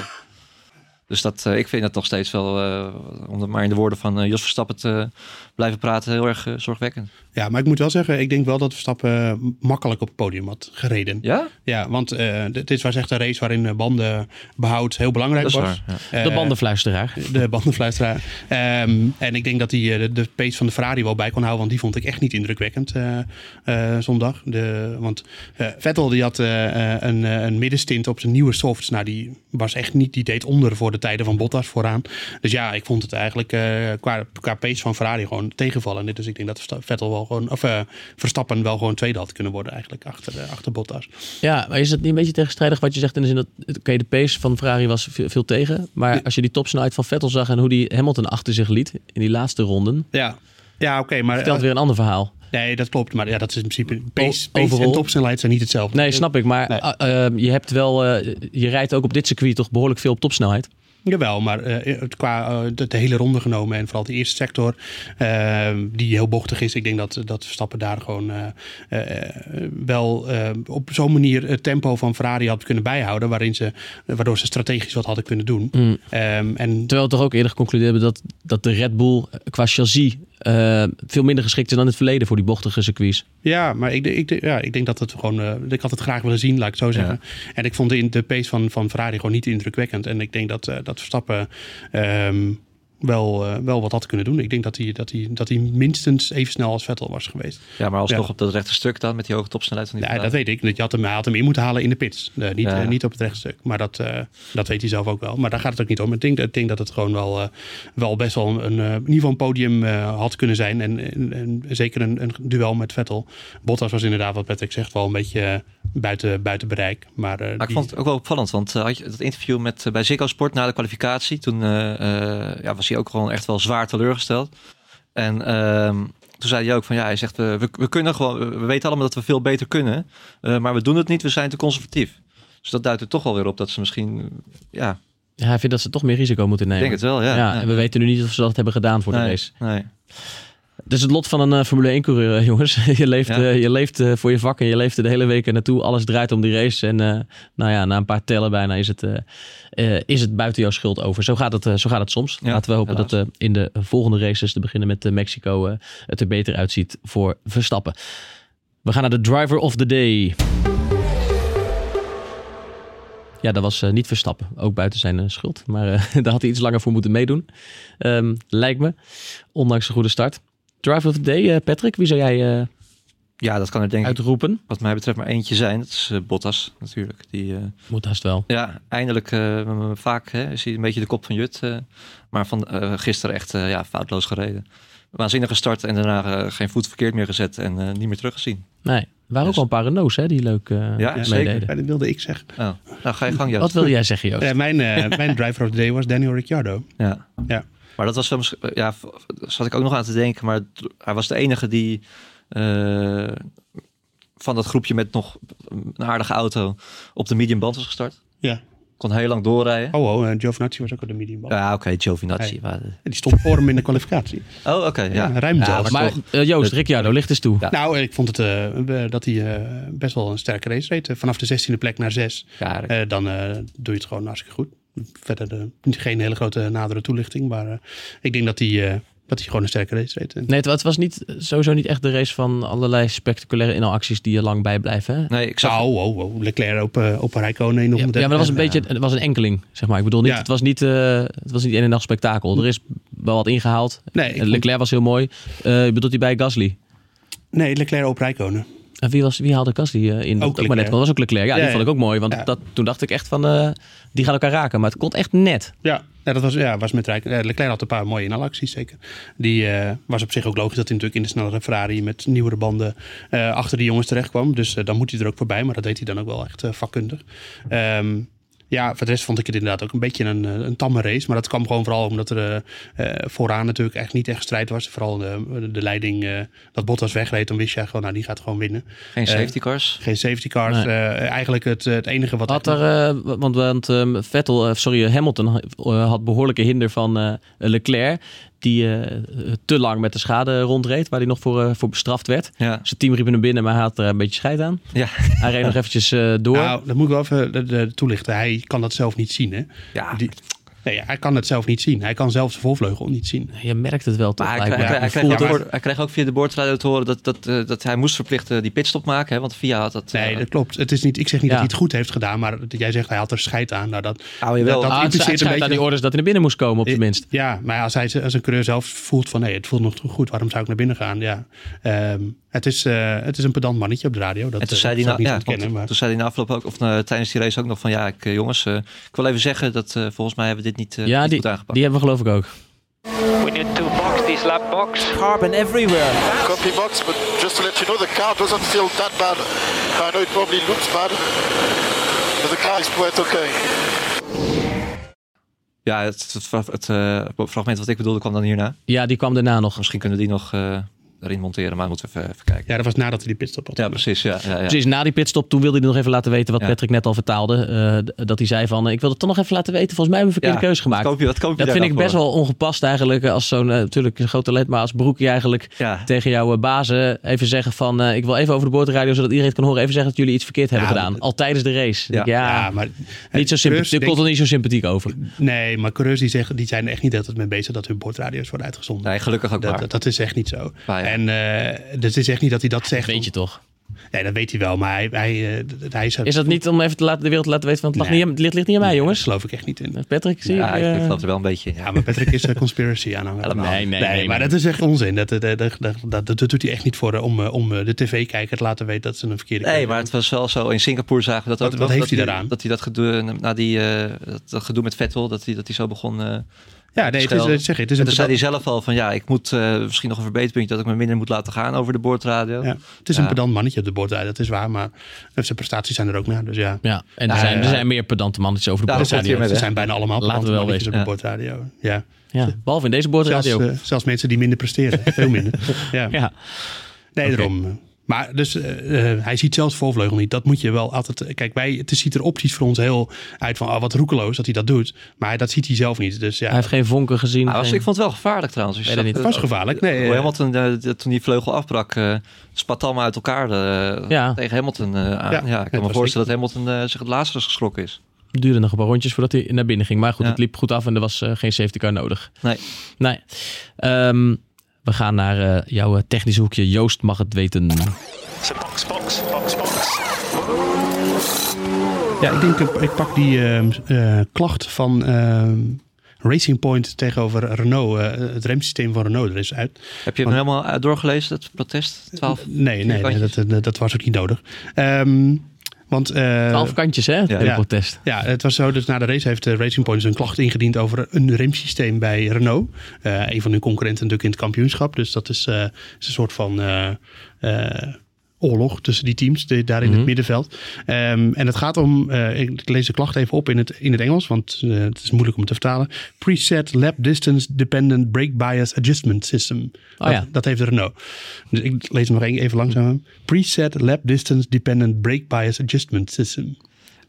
Dus dat, eh, ik vind dat nog steeds wel, eh, om het maar in de woorden van eh, Jos Verstappen te blijven praten, heel erg zorgwekkend. Ja, maar ik moet wel zeggen, ik denk wel dat Verstappen makkelijk op het podium had gereden. Ja? Ja, want eh, dit is was echt een race waarin eh, bandenbehoud heel belangrijk Dat is was. waar. Ja. De bandenfluisteraar. De bandenfluisteraar. Ehm, en ik denk dat hij eh, de, de pace van de Ferrari wel bij kon houden. Want die vond ik echt niet indrukwekkend eh, eh, zondag. De, want eh, Vettel die had een, een middenstint op zijn nieuwe softs. Nou, die was echt niet, die deed onder voor de tijden van Bottas vooraan. Dus ja, ik vond het eigenlijk eh, qua, qua pace van Ferrari gewoon tegenvallen. Dus ik denk dat Vettel wel gewoon, of eh, Verstappen wel gewoon tweede had kunnen worden eigenlijk achter, eh, achter Bottas. Ja, maar is het niet een beetje tegenstrijdig wat je zegt in de zin dat, oké, de pace van Ferrari was veel, veel tegen. Maar Ja. als je die topsnelheid van Vettel zag en hoe die Hamilton achter zich liet in die laatste ronden, Ja, ja oké, maar... vertelt weer een ander verhaal. Nee, dat klopt. Maar ja, dat is in principe. Pace, en topsnelheid zijn niet hetzelfde. Nee, snap ik. Maar Nee. je hebt wel, je rijdt ook op dit circuit toch behoorlijk veel op topsnelheid. Jawel, maar eh, het qua eh, de, de hele ronde genomen en vooral die eerste sector, eh, die heel bochtig is. Ik denk dat, dat Verstappen daar gewoon eh, eh, wel eh, op zo'n manier het tempo van Ferrari had kunnen bijhouden, waarin ze, waardoor ze strategisch wat hadden kunnen doen. Mm. Ehm, en Terwijl we toch ook eerder geconcludeerd hebben dat, dat de Red Bull eh, qua chassis eh, veel minder geschikt is dan in het verleden voor die bochtige circuits. Ja, maar ik, ik, ja, ik denk dat het gewoon. eh, ik had het graag willen zien, laat ik het zo zeggen. En ik vond de, de pace van, van Ferrari gewoon niet indrukwekkend. En ik denk dat, eh, dat Verstappen. ehm, wel, eh, wel wat had kunnen doen. Ik denk dat hij, dat, hij, dat hij minstens even snel als Vettel was geweest. Ja, maar alsnog Ja. op dat rechte stuk dan met die hoge topsnelheid van die Ja, dat weet ik. Dat je had hem, hij had hem in moeten halen in de pits. Eh, niet, Ja. eh, niet op het rechtstuk. Maar dat, dat weet hij zelf ook wel. Maar daar gaat het ook niet om. Ik denk, ik denk dat het gewoon wel, wel best wel een, in ieder geval een podium had kunnen zijn. En, en, en zeker een, een duel met Vettel. Bottas was inderdaad, wat Patrick zegt, wel een beetje buiten, buiten bereik. Maar, Maar ik vond het ook wel opvallend, want had je dat interview met, bij Ziggo Sport na de kwalificatie, toen ja, was hij ook gewoon echt wel zwaar teleurgesteld. En ehm, toen zei hij ook van ja, hij zegt eh, we, we kunnen gewoon, we weten allemaal dat we veel beter kunnen, eh, maar we doen het niet, we zijn te conservatief. Dus dat duidt er toch wel weer op dat ze misschien, ja, Ja, hij vindt dat ze toch meer risico moeten ik nemen. denk het wel, ja. Ja, en we weten nu niet of ze dat hebben gedaan voor de race. Nee. Is het lot van een eh, Formule 1 coureur, eh, jongens. je leeft, Ja. eh, je leeft voor je vak en je leeft er de hele week naartoe. Alles draait om die race. En nou ja, na een paar tellen bijna is het, is het buiten jouw schuld over. Zo gaat het, zo gaat het soms. Ja, Laten we hopen helaas. dat in de volgende races, te beginnen met Mexico, het er beter uitziet voor Verstappen. We gaan naar de driver of the day. Ja, dat was niet Verstappen. Ook buiten zijn schuld. Maar daar had hij iets langer voor moeten meedoen. Ehm, lijkt me. Ondanks een goede start. Driver of the day, eh, Patrick. Wie zou jij eh, Ja, dat kan er denk ik uitroepen? wat mij betreft maar eentje zijn. Dat is eh, Bottas natuurlijk. Die, eh, Moet haast wel. Ja, eindelijk eh, vaak hè, is hij een beetje de kop van Jut. eh, maar van eh, gisteren echt eh, ja, foutloos gereden. Waanzinnige start en daarna eh, geen voet verkeerd meer gezet en eh, niet meer teruggezien. Nee, er waren ook Dus- wel een paar Renaults hè, die leuk eh Ja. Ja, dat wilde ik zeggen. Oh, nou, ga je gang, Joost. Wat wil jij zeggen, Joost? Ja, mijn, eh, mijn driver of the day was Daniel Ricciardo. Ja. Ja. Maar dat was wel misschien, ja, zat ik ook nog aan te denken, maar hij was de enige die eh, van dat groepje met nog een aardige auto op de medium band was gestart. Ja. Kon heel lang doorrijden. Oh, oh, eh, Giovinazzi was ook op de medium bal. Ja, oké, Giovinazzi. Hey. maar- Die stond voor hem in de kwalificatie. Oh, oké, ja. Ja, ruim Ja, zelfs. maar toch- eh, Joost, Ricciardo, licht eens toe. Ja. Nou, ik vond het, eh, dat hij eh, best wel een sterke race reed. Vanaf de 16e plek naar 6. Ja, Eh, dan eh, doe je het gewoon hartstikke goed. Verder de, geen hele grote nadere toelichting. Maar eh, ik denk dat hij, eh, dat hij gewoon een sterke race reed. En- Nee, het, het was niet, sowieso niet echt de race van allerlei spectaculaire inhaalacties die je lang bijblijven. Hè? Nee, ik zag... Nou, oh, oh, Leclerc op, eh, op Rijkonen. Ja, ja, maar dat was een beetje, het was een enkeling, zeg maar. Ik bedoel, niet, Ja. het was niet, eh, het was niet een en dag spektakel. Er is wel wat ingehaald. Nee, Eh, vond- Leclerc was heel mooi. Eh bedoelt hij bij Gasly? nee, Leclerc op Rijkonen. En wie, was, wie haalde Gasly eh, in? Ook ook maar net, was ook Leclerc. Ja, Ja, die vond ik ook mooi. Want dat, toen dacht ik echt van, eh, die gaan elkaar raken. Maar het komt echt net. Ja, ja, dat was, ja, was met Rijk. eh, Leclerc had een paar mooie inhalacties zeker. Die was op zich ook logisch dat hij natuurlijk in de snellere Ferrari met nieuwere banden achter die jongens terecht kwam. Dus dan moet hij er ook voorbij. Maar dat deed hij dan ook wel echt vakkundig. Ehm, ja, voor de rest vond ik het inderdaad ook een beetje een, eh, een tamme race. Maar dat kwam gewoon vooral omdat er eh, eh, vooraan natuurlijk echt niet echt strijd was. Vooral de, de leiding, eh, dat Bottas wegreed. Dan wist je gewoon, nou die gaat gewoon winnen. Geen safety cars. Geen safety cars. Nee. Eh, eigenlijk het, het enige wat... Had er, want want ehm, Vettel, eh, sorry, Hamilton had behoorlijke hinder van eh, Leclerc. Die eh, te lang met de schade rondreed, waar hij nog voor, eh, voor bestraft werd. Ja. Zijn team riep hem binnen, maar hij had er een beetje scheid aan. Ja. Hij reed nog eventjes eh, door. Nou, dat moet ik wel even de, de, toelichten. Hij kan dat zelf niet zien, hè? Ja. Die, nee, hij kan het zelf niet zien. Hij kan zelf zijn voorvleugel niet zien. Je merkt het wel toch? Hij, kreeg, hij, ook het. te horen- hij kreeg ook via de boordradio te horen dat, dat, eh, dat hij moest verplichten die pitstop maken. Hè, want VIA had dat... Nee, eh, dat klopt. Het is niet, ik zeg niet Ja. dat hij het goed heeft gedaan, maar dat jij zegt hij had er scheid aan. Nou, dat, hou je wel. dat- Ah, impliceert een beetje aan die orders dat hij naar binnen moest komen, op zijn minst. Ja, maar als, hij, als een coureur zelf voelt van nee, het voelt nog goed, waarom zou ik naar binnen gaan? Ja, Ehm, het, is, eh, het is een pedant mannetje op de radio. Dat, en toen zei, hij na, ik ja, maar toen zei hij na afloop ook, of tijdens die race ook nog van ja, ik, jongens, ik wil even zeggen dat eh, volgens mij hebben we dit niet, eh, Ja, niet die, goed aangepakt. die hebben we geloof ik ook. We need to box this lap box. carbon everywhere. Copy box, but just to let you know, the car doesn't feel that bad. I know it probably looks bad, but the car is quite okay. Ja, het, het, het, eh, fragment wat ik bedoelde kwam dan hierna. Ja, die kwam daarna nog. Misschien kunnen we die nog eh, erin monteren, maar moeten we even, even kijken. ja, dat was nadat hij die pitstop had. Ja, precies. Ja, ja, ja. Precies, na die pitstop, toen wilde hij nog even laten weten wat Ja. Patrick net al vertaalde. eh, dat hij zei van, eh, ik wil het toch nog even laten weten. Volgens mij hebben we verkeerde Ja, keuze gemaakt. Wat koop je, wat koop je Dat vind ik best voor? wel ongepast eigenlijk. eh, Als zo'n, natuurlijk een groot talent, maar als broekje eigenlijk Ja. tegen jouw bazen even zeggen van... eh, ik wil even over de boordradio, zodat iedereen het kan horen. Even zeggen dat jullie iets verkeerd hebben Ja, gedaan. Al tijdens de race. Ja, ja, Ja, maar niet zo coureurs sympathiek. Ik denken- kon er niet zo sympathiek over. Nee, maar coureurs die, zeggen, die zijn echt niet altijd mee bezig dat hun boordradio's worden uitgezonden. Nee, gelukkig ook dat, maar. dat, dat is echt niet zo. Ja. En eh het is echt niet dat hij dat zegt. Weet je toch? Nee, dat weet hij wel, maar hij, hij, eh, hij is... Is dat niet om even te laten, de wereld te laten weten, want het, lag Nee. niet, aan- het ligt, ligt niet aan mij, jongens. geloof ik echt niet in. Patrick, zie Ja, ik... ik eh, geloof er wel een beetje. Ja. Ja, maar Patrick is een conspiracy aanhanger. Nee, nee, nee, maar nee. dat is echt onzin. Dat, dat, dat, dat, dat, dat doet hij echt niet voor, eh, om, eh, om eh, de tv-kijker te laten weten dat ze een verkeerde Nee, maar het was wel zo. In Singapore zagen we dat Wat- ook. wat heeft dat hij daaraan? Dat hij dat gedoe, na die, eh, dat, dat gedoe met Vettel, dat hij, dat hij zo begon. Eh Ja, nee, het is, schelden. eh, zeg het is en een toen zei hij zelf al van ja, ik moet eh, misschien nog een verbeterpuntje dat ik me minder moet laten gaan over de boordradio. ja, het is een pedant mannetje op de boord. Ja, dat is waar, maar zijn prestaties zijn er ook naar. Dus ja, Ja, en er, Ja, zijn, er zijn meer pedante mannetjes over de boordradio. ze zijn bijna allemaal Laten we pedante wel mannetjes op de boordradio. Ja. Ja, behalve in deze Zelfs, boordradio. eh, zelfs mensen die minder presteren. Veel minder. Ja. ja. Nee, Oké. daarom. Maar dus eh, eh, hij ziet zelfs voorvleugel niet. Dat moet je wel altijd. Kijk, wij, het ziet er optisch voor ons heel uit van ah, wat roekeloos dat hij dat doet. Maar dat ziet hij zelf niet. Dus ja, Hij heeft geen vonken gezien. Nou, was- geen- ik vond het wel gevaarlijk trouwens. Als zag niet. het was gevaarlijk. Nee, eh, Hamilton, eh, de- toen die vleugel afbrak, eh spat allemaal uit elkaar eh, Ja. tegen Hamilton eh, aan. Ja, Ja, ik kan me voorstellen dat Hamilton eh, zich het laatste geschrokken is. Het duurde nog een paar rondjes voordat hij naar binnen ging. Maar goed, Ja. het liep goed af en er was eh, geen safety car nodig. Nee. Nee. Ehm, we gaan naar eh, jouw eh, technische hoekje. Joost mag het weten. Box, box, box, box. Ja, ik denk ik, ik pak die eh, klacht van ehm, Racing Point tegenover Renault. eh, het remsysteem van Renault er is uit. Heb je hem helemaal uit doorgelezen, het protest? 12? Nee, nee, dat, dat, dat was ook niet nodig. Ehm, want, eh, Twaalf kantjes, hè? Het ja. protest. Ja, het was zo. Dus na de race heeft de Racing Point een klacht ingediend over een remsysteem bij Renault. Eh, een van hun concurrenten natuurlijk in het kampioenschap. Dus dat is, eh, is een soort van eh, eh, oorlog tussen die teams daar in Mhm. het middenveld. Ehm, en het gaat om, eh, ik lees de klacht even op in het, in het Engels, want eh, het is moeilijk om te vertalen. Preset Lap Distance Dependent Brake Bias Adjustment System. dat, ja. dat heeft Renault. Dus ik lees hem nog even langzaam. Preset Lap Distance Dependent Brake Bias Adjustment System.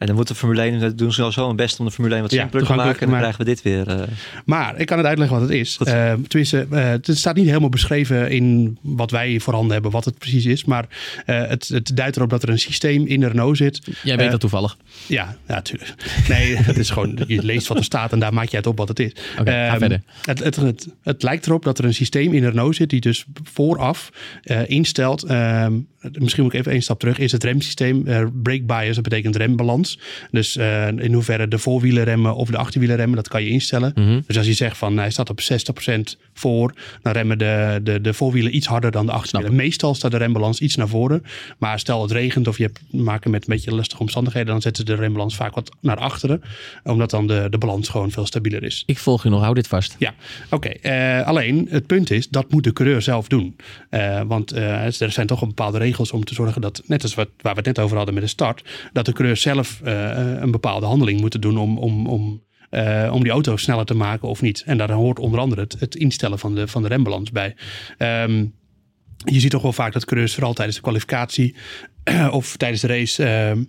En dan moet de Formule 1, dat doen ze al zo hun best om de Formule 1 wat Ja, simpeler te maken. En dan krijgen we dit weer. eh, Maar ik kan het uitleggen wat het is. Eh, tenminste, eh, het staat niet helemaal beschreven in wat wij voorhanden hebben, wat het precies is. Maar eh, het, het duidt erop dat er een systeem in de Renault zit. Jij weet dat toevallig. Ja, ja, natuurlijk. Nee, het is gewoon, je leest wat er staat en daar maak je uit op wat het is. Oké, ga Ehm, verder. Het, het, het, het lijkt erop dat er een systeem in de Renault zit die dus vooraf eh, instelt. ehm, misschien moet ik even één stap terug. Is het remsysteem eh, brake bias, dat betekent rembalans. Dus eh, in hoeverre de voorwielen remmen of de achterwielen remmen, dat kan je instellen. Mhm. Dus als je zegt van hij staat op 60% voor, dan remmen de, de, de voorwielen iets harder dan de achterwielen. Meestal staat de rembalans iets naar voren. Maar stel het regent of je hebt maken met een beetje lastige omstandigheden, dan zetten ze de rembalans vaak wat naar achteren. Omdat dan de, de balans gewoon veel stabieler is. Ik volg je nog, hou dit vast. Ja, oké. Eh, alleen het punt is, dat moet de coureur zelf doen. Eh, want er zijn toch een bepaalde regels om te zorgen dat, net als wat, waar we het net over hadden met de start, dat de coureur zelf een bepaalde handeling moet doen om, om, om, eh, om die auto sneller te maken of niet. En daar hoort onder andere het, het instellen van de, van de rembalans bij. Ehm, je ziet toch wel vaak dat coureurs vooral tijdens de kwalificatie of tijdens de race ehm,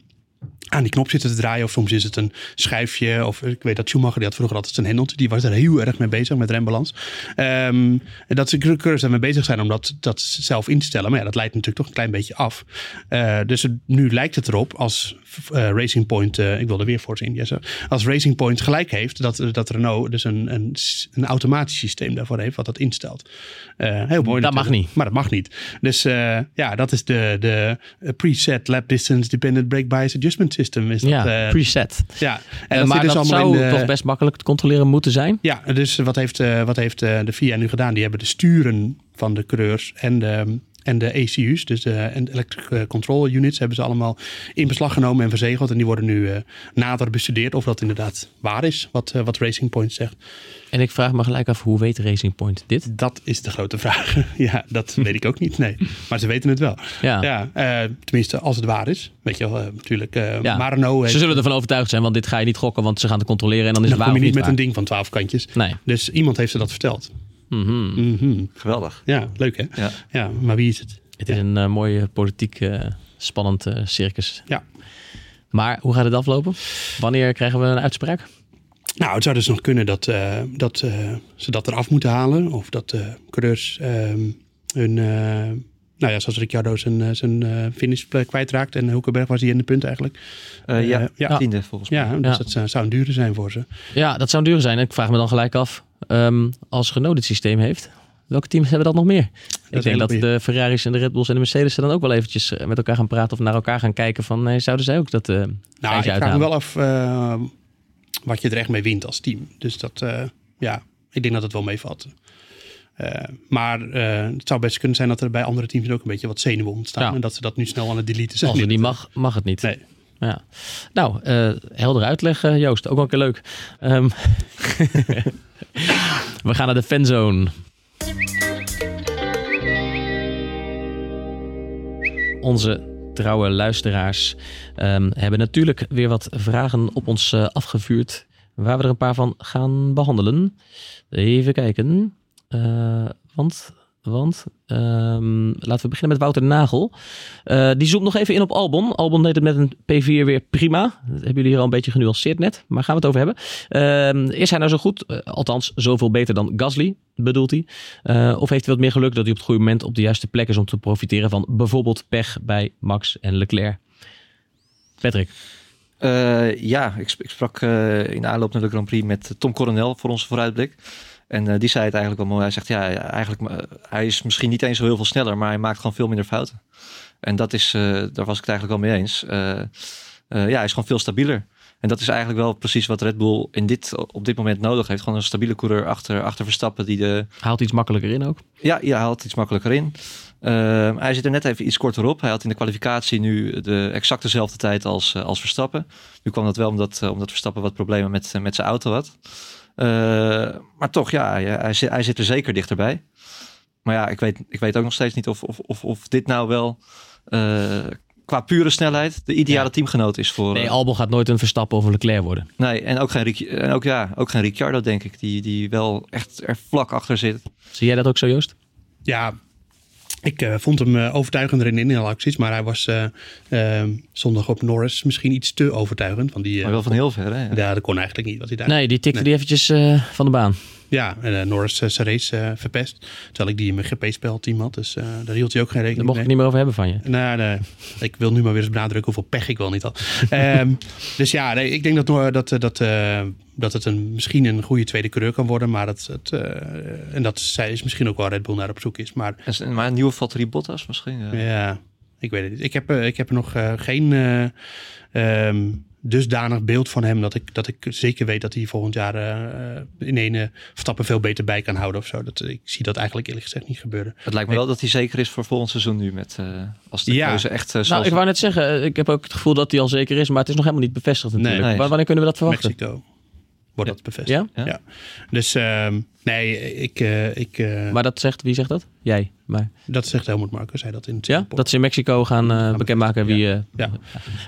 aan die knop zitten te draaien. Of soms is het een schijfje. Of ik weet dat Schumacher, die had vroeger altijd zijn hendeltje. Die was er heel erg mee bezig met rembalans. En dat ze coureurs daarmee bezig zijn om dat, dat zelf in te stellen. Maar ja, dat leidt natuurlijk toch een klein beetje af. Eh, dus nu lijkt het erop als eh, Racing Point, eh, ik wil er weer voor zien. Als Racing Point gelijk heeft, dat, dat Renault dus een, een, een automatisch systeem daarvoor heeft, wat dat instelt. Eh, heel mooi. Dat mag niet. Maar dat mag niet. Dus eh, ja, dat is de, de preset lap distance dependent brake bias adjustment system. Is dat, Ja, eh, preset. ja. En dat maar dus dat allemaal zou de- toch best makkelijk te controleren moeten zijn? Ja, dus wat heeft, wat heeft de FIA nu gedaan? Die hebben de sturen van de coureurs en de, en de ECU's, dus de en Electric eh, Control Units, hebben ze allemaal in beslag genomen en verzegeld. En die worden nu eh, nader bestudeerd of dat inderdaad waar is, wat, eh, wat Racing Point zegt. En ik vraag me gelijk af, hoe weet Racing Point dit? Dat is de grote vraag. ja, dat weet ik ook niet. Nee, maar ze weten het wel. Ja. Ja, eh, tenminste, als het waar is. Weet je wel, eh, natuurlijk. eh Ja. maar Renault heeft, Ze zullen ervan overtuigd zijn, want dit ga je niet gokken, want ze gaan het controleren en dan is dan het kom waar je of niet met een ding van twaalf kantjes. Nee. Dus iemand heeft ze dat verteld. Mhm. Mhm. geweldig. Ja, leuk hè? Ja. Ja, maar wie is het? Het is een uh, mooi politiek uh, spannend uh, circus. Ja. Maar hoe gaat het aflopen? Wanneer krijgen we een uitspraak? Nou, het zou dus nog kunnen dat, uh, dat uh, ze dat eraf moeten halen. Of dat de coureurs um, hun... uh, nou ja, zoals Ricciardo zijn, zijn finishplek kwijtraakt. En Hulkenberg was hij in de punt eigenlijk. Uh, ja, ja, tiende volgens mij. Ja, dus ja. dat zou een dure zijn voor ze. Ja, dat zou een dure zijn. Ik vraag me dan gelijk af, um, als Renault dit systeem heeft... welke teams hebben dat nog meer? ik denk dat de Ferraris en de Red Bulls en de Mercedes er dan ook wel eventjes eh, met elkaar gaan praten of naar elkaar gaan kijken van nee, zouden zij ook dat eh Nou, ik vraag me wel af eh, wat je er echt mee wint als team. Dus dat, eh, ja, ik denk dat het wel meevalt. Eh, maar eh, het zou best kunnen zijn dat er bij andere teams ook een beetje wat zenuwen ontstaan. Ja. En dat ze dat nu snel aan het deleten zijn. Als het niet mag, mag het niet. Nee. Ja. Nou, eh helder uitleg eh, Joost. Ook wel een keer leuk. Ehm, we gaan naar de fanzone. Onze trouwe luisteraars ehm, hebben natuurlijk weer wat vragen op ons eh, afgevuurd. Waar we er een paar van gaan behandelen. Even kijken. Eh, want, want ehm, laten we beginnen met Wouter Nagel. Eh, die zoomt nog even in op Albon. Albon deed het met een P4 weer prima. Dat hebben jullie hier al een beetje genuanceerd net. Maar gaan we het over hebben. Ehm, is hij nou zo goed? Eh, althans, zoveel beter dan Gasly, bedoelt hij. Eh, of heeft hij wat meer geluk dat hij op het goede moment op de juiste plek is om te profiteren van bijvoorbeeld pech bij Max en Leclerc? Patrick. Ja, ik, ik sprak in aanloop naar de Grand Prix met Tom Coronel voor onze vooruitblik. En eh, die zei het eigenlijk wel mooi. Hij zegt, ja, eigenlijk, eh, hij is misschien niet eens zo heel veel sneller, maar hij maakt gewoon veel minder fouten. En dat is, eh, daar was ik het eigenlijk wel mee eens. Ja, hij is gewoon veel stabieler. En dat is eigenlijk wel precies wat Red Bull in dit, op dit moment nodig heeft. Gewoon een stabiele coureur achter, achter Verstappen die de, Haalt iets makkelijker in ook. ja, ja, hij haalt iets makkelijker in. Ehm, hij zit er net even iets korter op. Hij had in de kwalificatie nu de exact dezelfde tijd als, als Verstappen. Nu kwam dat wel omdat, omdat Verstappen wat problemen met, met zijn auto had. Eh, maar toch, ja, hij, hij, zit, hij zit er zeker dichterbij. Maar ja, ik weet, ik weet ook nog steeds niet of, of, of, of dit nou wel eh, qua pure snelheid de ideale Ja. teamgenoot is voor... Nee, eh, Albon gaat nooit een Verstappen of een Leclerc worden. nee, en ook geen, en ook, ja, ook geen Ricciardo, denk ik. Die, die wel echt er vlak achter zit. Zie jij dat ook zo, Joost? Ja, ik eh, vond hem eh, overtuigender in de inhaalacties. Maar hij was eh, eh, zondag op Norris misschien iets te overtuigend. Want die, eh, Maar wel van heel ver, hè? ja, dat kon eigenlijk niet wat hij daar Nee, die tikte Nee. die eventjes eh, van de baan. Ja, en eh, Norris uh, zijn race eh, verpest. Terwijl ik die in mijn GP-spelteam had. Dus eh, daar hield hij ook geen Daar rekening mocht ik mee. niet meer over hebben van je. Nee, nee. Ik wil nu maar weer eens benadrukken hoeveel pech ik wel niet had. Ehm, dus ja, nee, ik denk dat, dat, dat, eh, dat het een, misschien een goede tweede coureur kan worden. Maar dat, het, eh, en dat zij is misschien ook wel Red Bull naar op zoek is. Maar En, maar een nieuwe Valtteri Bottas misschien? ja. ik weet het niet. Ik heb, ik heb er nog eh, geen eh, ehm, dusdanig beeld van hem dat ik, dat ik zeker weet dat hij volgend jaar eh, in een stappen veel beter bij kan houden of zo. Dat, ik zie dat eigenlijk eerlijk gezegd niet gebeuren. Het lijkt me wel dat hij zeker is voor volgend seizoen nu. Met, eh, als de Ja. keuze echt eh, Nou, zoals... ik wou net zeggen, ik heb ook het gevoel dat hij al zeker is, maar het is nog helemaal niet bevestigd natuurlijk. Nee. Nee. Wa- Wanneer kunnen we dat verwachten? Mexico wordt dat bevestigd. Ja? Ja? Dus ehm, nee, ik, eh, ik, eh, Maar dat zegt, wie zegt dat? Jij. Maar, dat zegt Helmut Marko, zei dat in het ja? Dat ze in Mexico gaan eh, bekendmaken wie... eh, Ja.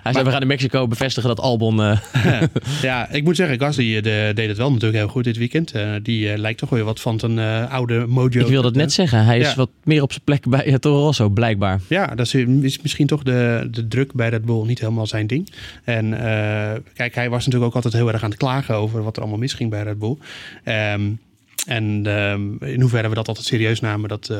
Hij zei, we gaan in Mexico bevestigen dat Albon... eh, ja, ik moet zeggen, Gasly de, deed het wel natuurlijk heel goed dit weekend. Die lijkt toch weer wat van een oude mojo. ik wilde het net zeggen, hij is Ja. wat meer op zijn plek bij Toro Rosso, blijkbaar. Ja, dat is, is misschien toch de, de druk bij Red Bull niet helemaal zijn ding. En kijk, hij was natuurlijk ook altijd heel erg aan het klagen over wat er allemaal misging bij Red Bull. Ehm, en ehm, in hoeverre we dat altijd serieus namen, dat eh,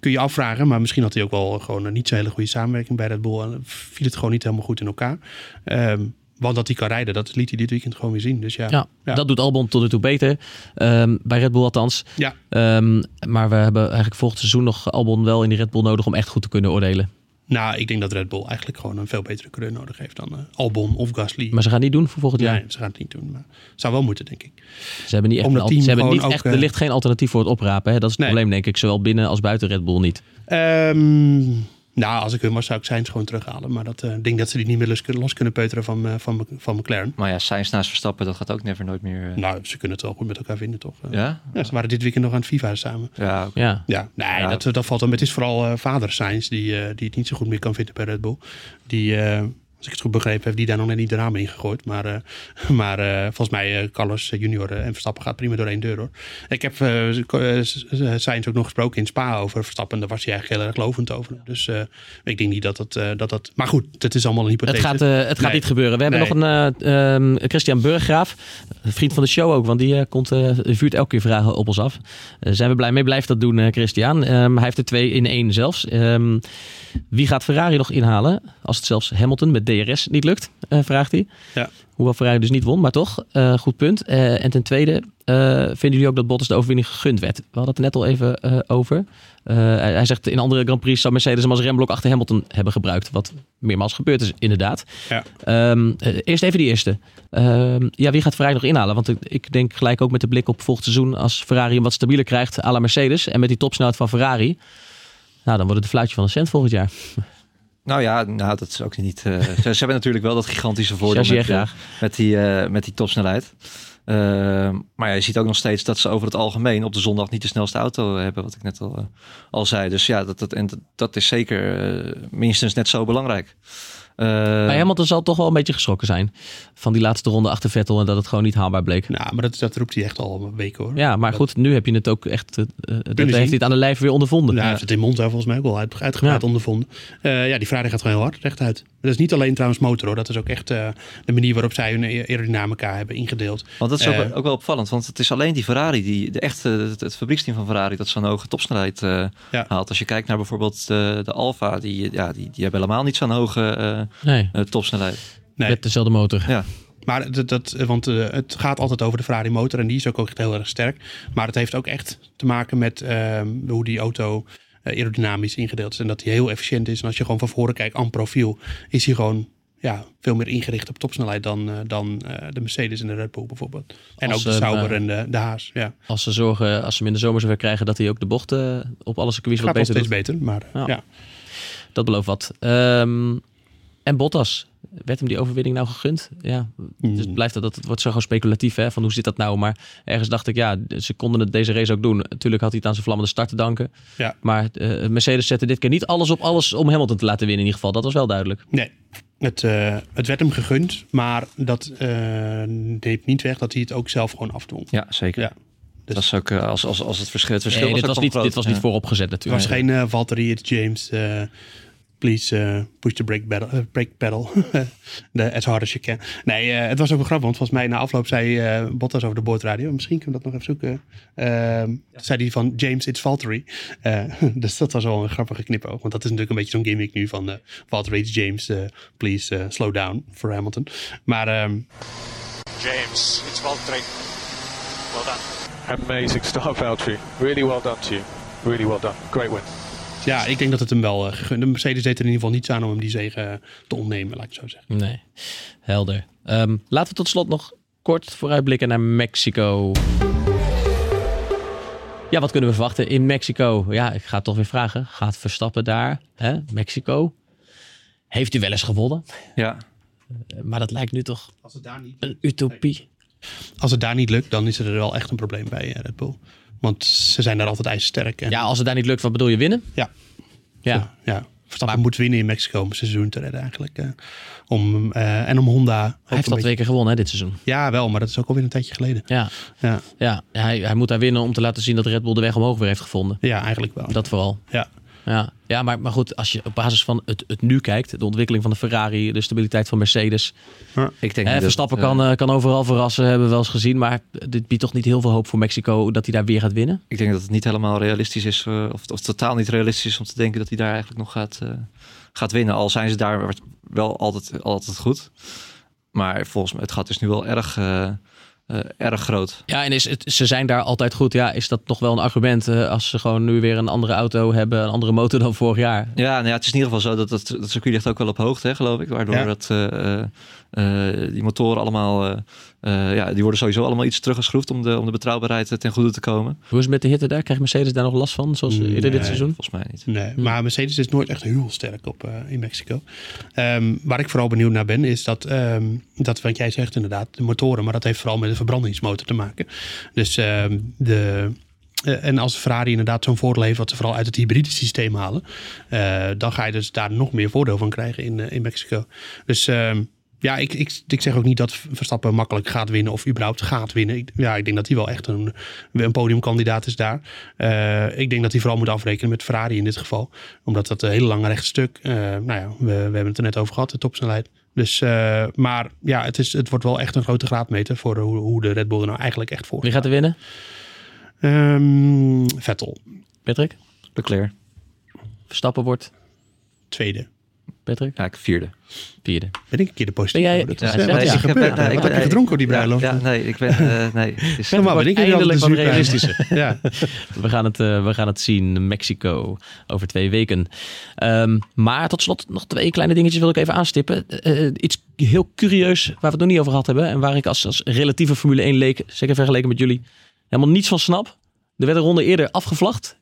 kun je afvragen. Maar misschien had hij ook wel gewoon een niet zo hele goede samenwerking bij Red Bull. En viel het gewoon niet helemaal goed in elkaar. Ehm, want dat hij kan rijden, dat liet hij dit weekend gewoon weer zien. Dus ja, Ja, Ja. dat doet Albon tot nu toe beter. Ehm, bij Red Bull althans. ja. Maar we hebben eigenlijk volgend seizoen nog Albon wel in die Red Bull nodig om echt goed te kunnen oordelen. Nou, ik denk dat Red Bull eigenlijk gewoon een veel betere coureur nodig heeft dan eh, Albon of Gasly. Maar ze gaan niet doen voor volgend jaar. Nee, ze gaan het niet doen. Maar zou wel moeten, denk ik. Ze hebben niet echt, Omdat een ze hebben niet echt er eh, ligt geen alternatief voor het oprapen. Hè? Dat is het Nee. probleem, denk ik. Zowel binnen als buiten Red Bull niet. Ehm, nou, als ik hun was, zou ik Sainz gewoon terughalen. Maar dat, eh, ik denk dat ze die niet meer los kunnen, peuteren van, eh, van, van McLaren. Maar ja, Sainz naast Verstappen, dat gaat ook never nooit meer... eh, Nou, ze kunnen het wel goed met elkaar vinden, toch? Ja? ja, ze waren dit weekend nog aan het FIFA samen. Ja. Ja. Ja, nee, Ja. Dat, dat valt dan. Het is vooral eh, vader Sainz die, eh, die het niet zo goed meer kan vinden bij Red Bull. Die, eh, ik het goed begrepen heb, die daar nog net niet de ramen in gegooid. Maar, eh, maar eh, volgens mij, eh, Carlos junior en Verstappen gaat prima door één deur hoor. Ik heb Sainz ook nog gesproken in Spa over Verstappen. Daar was hij eigenlijk heel erg lovend over. Dus ik denk niet dat eh, dat dat... Maar goed, het is allemaal een hypothese. Het gaat, het gaat Nee. niet gebeuren. We hebben Nee. nog een eh, ehm, Christian Burggraaf, vriend van de show ook, want die komt, vuurt elke keer vragen op ons af. Zijn we blij mee. Blijf dat doen, Christian. Ehm, hij heeft er twee in één zelfs. Ehm, wie gaat Ferrari nog inhalen als het zelfs Hamilton met DRS niet lukt, eh, vraagt hij. Ja. Hoewel Ferrari dus niet won, maar toch. eh, goed punt. Eh, en ten tweede, vinden jullie ook dat Bottas de overwinning gegund werd? We hadden het er net al even over. Hij, hij zegt in andere Grand Prix zou Mercedes hem als remblok achter Hamilton hebben gebruikt. Wat meermaals gebeurd is, inderdaad. Ja. Ehm, eh, eerst even die eerste. Ehm, ja, wie gaat Ferrari nog inhalen? Want ik, ik denk gelijk ook met de blik op volgend seizoen... als Ferrari hem wat stabieler krijgt à la Mercedes... en met die topsnelheid van Ferrari... nou, dan wordt het een fluitje van een cent volgend jaar. Nou ja, nou, dat is ook niet. eh, ze, ze hebben natuurlijk wel dat gigantische voordeel met, eh, graag. met, die, eh, met die topsnelheid. Ehm, maar ja, je ziet ook nog steeds dat ze over het algemeen op de zondag niet de snelste auto hebben, wat ik net al, al zei. Dus ja, dat, dat, en dat, dat is zeker minstens net zo belangrijk. Eh, Maar Hamilton zal toch wel een beetje geschrokken zijn... van die laatste ronde achter Vettel... en dat het gewoon niet haalbaar bleek. Nou, maar dat, dat roept hij echt al een week hoor. Ja, maar Dat- goed, nu heb je het ook echt... eh, eh, dat heeft hij het aan de lijf weer ondervonden. Nou, hij heeft het in Monza volgens mij ook wel uit, uitgebreid Ja. ondervonden. Eh, ja, die Ferrari gaat gewoon heel hard, rechtuit. Dat is niet alleen trouwens motor hoor. Dat is ook echt eh, de manier waarop zij hun aerodynamica hebben ingedeeld. Want dat is ook, Eh, ook wel opvallend, want het is alleen die Ferrari, die, de echte, het, het fabrieksteam van Ferrari, dat zo'n hoge topsnelheid eh, Ja. haalt. Als je kijkt naar bijvoorbeeld de, de Alfa, die, ja, die, die hebben helemaal niet zo'n hoge eh, Nee, eh, topsnelheid. Nee. met dezelfde motor. Ja. Maar dat, dat, want eh, het gaat altijd over de Ferrari motor en die is ook, ook echt heel erg sterk. Maar het heeft ook echt te maken met ehm, hoe die auto eh, aerodynamisch ingedeeld is. En dat die heel efficiënt is. En als je gewoon van voren kijkt aan profiel, is hij gewoon ja, veel meer ingericht op topsnelheid dan, eh, dan eh, de Mercedes en de Red Bull bijvoorbeeld. En Als, ook de Sauber en de, de Haas. Ja. Als ze zorgen, als ze hem in de zomer zover krijgen... dat hij ook de bochten op alle circuits wat beter steeds doet. beter, maar Ja. ja. Dat belooft wat. Ehm, en Bottas. Werd hem die overwinning nou gegund? Ja, dus het blijft dat, dat het wordt zo gewoon speculatief hè, van hoe zit dat nou? Maar ergens dacht ik, ja, ze konden het deze race ook doen. Natuurlijk had hij het aan zijn vlammende start te danken. Ja. Maar eh, Mercedes zette dit keer niet alles op alles om Hamilton te laten winnen in ieder geval. Dat was wel duidelijk. Nee, het, eh, het werd hem gegund, maar dat eh, neemt niet weg dat hij het ook zelf gewoon afdwong. Ja, zeker. Ja. Dus Dat is ook als, als, als het verschil, het verschil Nee, dit ook was, niet, dit was niet vooropgezet Het natuurlijk. was geen eh Valtteri, James. Please eh, push the brake pedal. eh, brake pedal. as hard as you can. Nee, eh, het was ook wel grappig, want volgens mij na afloop zei eh, Bottas over de boordradio. Misschien kunnen we dat nog even zoeken. Ehm, Zei hij van James, it's Valtteri. Eh, dus dat was wel een grappige knipoog. Want dat is natuurlijk een beetje zo'n gimmick nu van eh Valtteri, it's James. eh, please slow down voor Hamilton. Maar ehm, James, it's Valtteri. Well done. Amazing start, Valtteri. Really well done to you. Really well done. Great win. Ja, ik denk dat het hem wel gegund. De Mercedes deed er in ieder geval niets aan om hem die zege eh, te ontnemen, laat ik zo zeggen. Nee, helder. Ehm, laten we tot slot nog kort vooruitblikken naar Mexico. Ja, wat kunnen we verwachten in Mexico? Ja, ik ga het toch weer vragen. Gaat Verstappen daar? Hè? Mexico? Heeft u wel eens gewonnen? Ja, Eh, Maar dat lijkt nu toch Als het daar niet een utopie. Als het daar niet lukt, dan is er wel echt een probleem bij Red Bull. Want ze zijn daar altijd ijzersterk. En Ja, als het daar niet lukt, wat bedoel je winnen? Ja. Ja, ja, Verstappen moet winnen in Mexico om het seizoen te redden eigenlijk. om, eh, en om Honda. hij heeft beetje- twee keer gewonnen hè, dit seizoen. Ja, wel, maar dat is ook alweer een tijdje geleden. Ja, Ja, ja hij, hij moet daar winnen om te laten zien dat Red Bull de weg omhoog weer heeft gevonden. ja eigenlijk wel. Dat vooral. Ja. Ja, ja maar, maar goed, als je op basis van het, het nu kijkt, de ontwikkeling van de Ferrari, de stabiliteit van Mercedes. ik denk Hè, dat- Verstappen kan, eh, kan overal verrassen, hebben we wel eens gezien. Maar dit biedt toch niet heel veel hoop voor Mexico dat hij daar weer gaat winnen? Ik denk dat het niet helemaal realistisch is, eh, of, of totaal niet realistisch is om te denken dat hij daar eigenlijk nog gaat, eh, gaat winnen. Al zijn ze daar wel altijd, altijd goed. Maar volgens mij, het gat is nu wel erg, eh, erg groot. Ja, en is het, ze zijn daar altijd goed. Ja, is dat nog wel een argument eh, als ze gewoon nu weer een andere auto hebben, een andere motor dan vorig jaar? Ja, nou ja, het is in ieder geval zo dat het, dat circuit ligt ook wel op hoogte, hè, geloof ik. Waardoor Ja. dat, eh, eh, eh, die motoren allemaal, eh, eh, ja, die worden sowieso allemaal iets teruggeschroefd om de, om de betrouwbaarheid eh, ten goede te komen. Hoe is het met de hitte daar? Krijgt Mercedes daar nog last van, zoals eerder dit seizoen? Volgens mij niet. Nee, Hm. maar Mercedes is nooit echt heel sterk op eh, in Mexico. Ehm, waar ik vooral benieuwd naar ben, is dat, ehm, dat wat jij zegt inderdaad, de motoren, maar dat heeft vooral met de verbrandingsmotor te maken. Dus ehm, de. eh, en als Ferrari inderdaad zo'n voordeel heeft, wat ze vooral uit het hybride systeem halen, eh, dan ga je dus daar nog meer voordeel van krijgen in, eh, in Mexico. Dus ehm, ja, ik, ik, ik zeg ook niet dat Verstappen makkelijk gaat winnen of überhaupt gaat winnen. Ik, ja, ik denk dat hij wel echt een, een podiumkandidaat is daar. Eh, ik denk dat hij vooral moet afrekenen met Ferrari in dit geval. Omdat dat een hele lange rechtstuk. eh nou ja, we, we hebben het er net over gehad, de topsnelheid. Dus, eh, maar ja, het, is, het wordt wel echt een grote graadmeter voor hoe, hoe de Red Bull er nou eigenlijk echt voor Wie gaat er winnen? Ehm, Vettel, Patrick? Leclerc. Verstappen wordt. tweede. Patrick? Ja, ik vierde. Vierde. Ben ik een keer de positieve? Ben jij- dat Ja, is, ja, gebeurd? ik heb je gedronken op die bruiloft? Ja, nee, ik ben... eh, nee, het is, Normaal ben ik hier Eindelijk wat realistischer. Ja. We gaan het, eh, we gaan het zien. Mexico over twee weken. Ehm, maar tot slot nog twee kleine dingetjes wil ik even aanstippen. Eh, iets heel curieus waar we het nog niet over gehad hebben. En waar ik als, als relatieve Formule 1 leek, zeker vergeleken met jullie, helemaal niets van snap. Er werd een ronde eerder afgevlacht.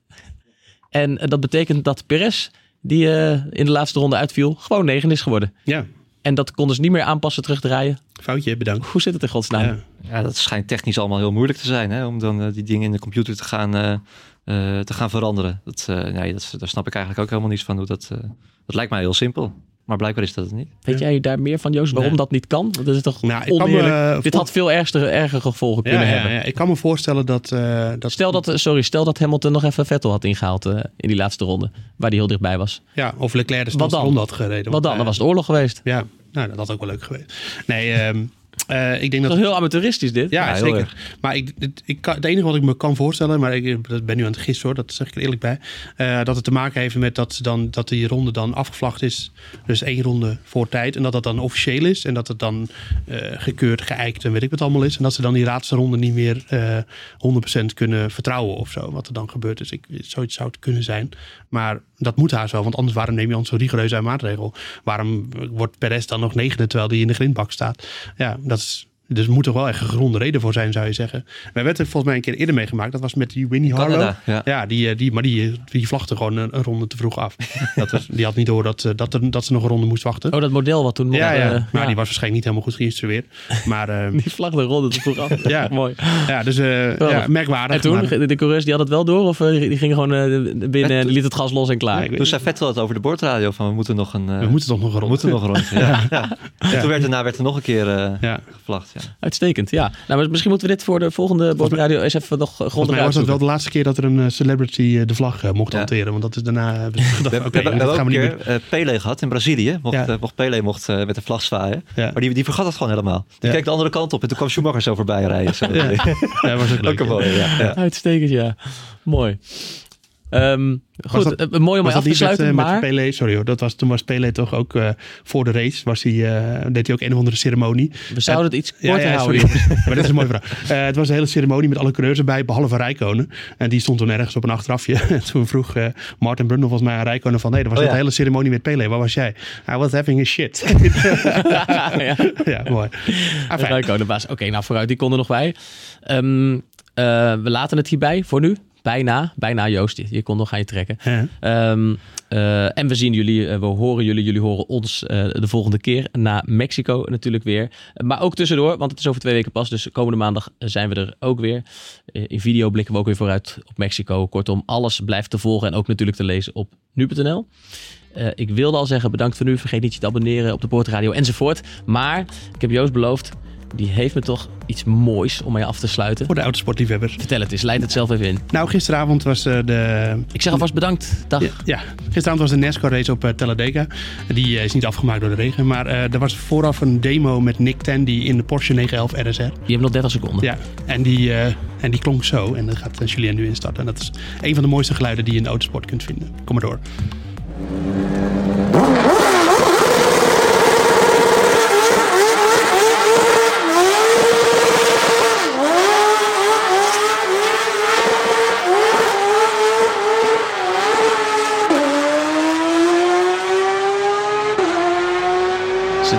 En dat betekent dat Perez, die eh, in de laatste ronde uitviel, gewoon negen is geworden. ja, En dat konden ze niet meer aanpassen, terugdraaien. foutje, bedankt. Hoe zit het in godsnaam? Ja. Ja, dat schijnt technisch allemaal heel moeilijk te zijn. Hè? Om dan eh, die dingen in de computer te gaan, eh, eh, te gaan veranderen. Dat, eh, nee, dat, daar snap ik eigenlijk ook helemaal niets van. Hoe dat, eh, dat lijkt mij heel simpel. Maar blijkbaar is dat het niet. Weet jij daar meer van, Joost, waarom Nee. dat niet kan? Want dat is toch Nou, me, eh, Dit had veel ergere, erger gevolgen Ja, kunnen ja, hebben. ja. Ik kan me voorstellen dat... eh, dat Stel dat, eh, sorry, stel dat Hamilton nog even Vettel had ingehaald eh, in die laatste ronde. Waar hij heel dichtbij was. ja, of Leclerc de snelste ronde had gereden. Wat dan? Dan was het oorlog geweest. Ja, nou, dat had ook wel leuk geweest. Nee, ehm, eh, ik denk Dat dat... is heel amateuristisch dit. Ja, zeker. Maar ik, het, ik kan, het enige wat ik me kan voorstellen, maar ik dat ben nu aan het gissen hoor, dat zeg ik er eerlijk bij. eh, dat het te maken heeft met dat, ze dan, dat die ronde dan afgevlacht is. Dus één ronde voor tijd. En dat dat dan officieel is. En dat het dan eh, gekeurd, geëikt en weet ik wat allemaal is. En dat ze dan die laatste ronde niet meer eh 100% kunnen vertrouwen of zo. Wat er dan gebeurt. Dus ik, zoiets zou het kunnen zijn. Maar dat moet haar zo. Want anders waarom neem je ons zo rigoureus uit maatregel? Waarom wordt Perez dan nog negende terwijl die in de grindbak staat? Ja, dat is... Dus er moet toch wel echt een gegronde reden voor zijn, zou je zeggen. Wij hebben het volgens mij een keer eerder meegemaakt. Dat was met die Winnie Harlow. Canada, ja. die, eh, die, maar die, die vlagde gewoon een, een ronde te vroeg af. dat was, die had niet door dat, eh, dat, er, dat ze nog een ronde moest wachten. Oh, dat model wat toen... ja, eh, ja. maar ja. die was waarschijnlijk niet helemaal goed geïnstrueerd. Maar eh, Die vlag de ronde te vroeg af. Ja. Mooi. ja, dus eh, ja, merkwaardig. En toen, maar- de, coureurs die hadden het wel door? Of eh, die, die gingen gewoon eh, binnen en liet het gas los en klaar? Toen zei Vettel het over de bordradio van we moeten nog een... eh, we moeten toch nog een we ronde. moeten nog een rondje. Ja. Ja. En Ja. toen werd daarna werd er nog een keer eh Ja. gevlacht. Ja. Uitstekend, ja. Nou, maar misschien moeten we dit voor de volgende bordradio eens even nog grondig mij was dat wel de laatste keer dat er een eh, celebrity eh, de vlag eh, mocht Ja. hanteren. Want dat is daarna... hebben ze gedacht, We, hebben- oké, we hebben, we dat hebben gaan ook we een niet keer meer. eh, Pele gehad in Brazilië. Mocht, Ja. eh, mocht Pele mocht, eh, met de vlag zwaaien. Ja. Maar die, die vergat het gewoon helemaal. Die Ja. keek de andere kant op en toen kwam Schumacher zo voorbij rijden. Zo. Ja. Ja, was ook leuk. Ook een mooie, ja. ja. Uitstekend, ja. Mooi. Ehm, goed, dat- eh, mooi om Was af dat te niet met, sluiten, eh, met maar... Pelé? Sorry hoor, dat was, toen was Pelé toch ook eh, voor de race. Was hij, eh, deed hij ook een of andere ceremonie. We zouden het iets korter ja, houden. maar dat is een mooie vraag. Eh, het was een hele ceremonie met alle coureurs erbij, behalve Rijkonen. En die stond toen ergens op een achterafje. En toen vroeg eh, Martin Brundle volgens mij aan Rijkonen van... nee, dat was Oh, een ja. hele ceremonie met Pelé. Waar was jij? I was having a shit. ja. ja, mooi. Ah, fijn. Rijko, de baas. Oké, nou vooruit, die kon er nog bij. Ehm, eh, we laten het hierbij voor nu. Bijna, bijna Joost. Je kon nog aan je trekken. Ja. Ehm, eh, en we zien jullie, eh, we horen jullie, jullie horen ons eh, de volgende keer na Mexico natuurlijk weer. Maar ook tussendoor, want het is over twee weken pas, dus komende maandag zijn we er ook weer. In video blikken we ook weer vooruit op Mexico. Kortom, alles blijft te volgen en ook natuurlijk te lezen op nu.nl. Eh, ik wilde al zeggen, bedankt voor nu. Vergeet niet je te abonneren op de Poortradio enzovoort. Maar ik heb Joost beloofd, die heeft me toch iets moois om mee af te sluiten. Voor de autosportliefhebbers. Vertel het eens, leid het zelf even in. Nou, gisteravond was eh, de... Ik zeg alvast bedankt. Dag. Ja, ja, gisteravond was de NASCAR race op uh, Talladega. Die eh, is niet afgemaakt door de regen. Maar eh, er was vooraf een demo met Nick Tandy in de Porsche 911 RSR. Je hebt nog 30 seconden. Ja, en die, eh, en die klonk zo. En daar gaat eh, Julien nu instarten. En dat is een van de mooiste geluiden die je in de autosport kunt vinden. Kom maar door.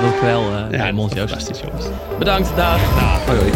ook wel uh, ja, Bedankt, dag. Hoi.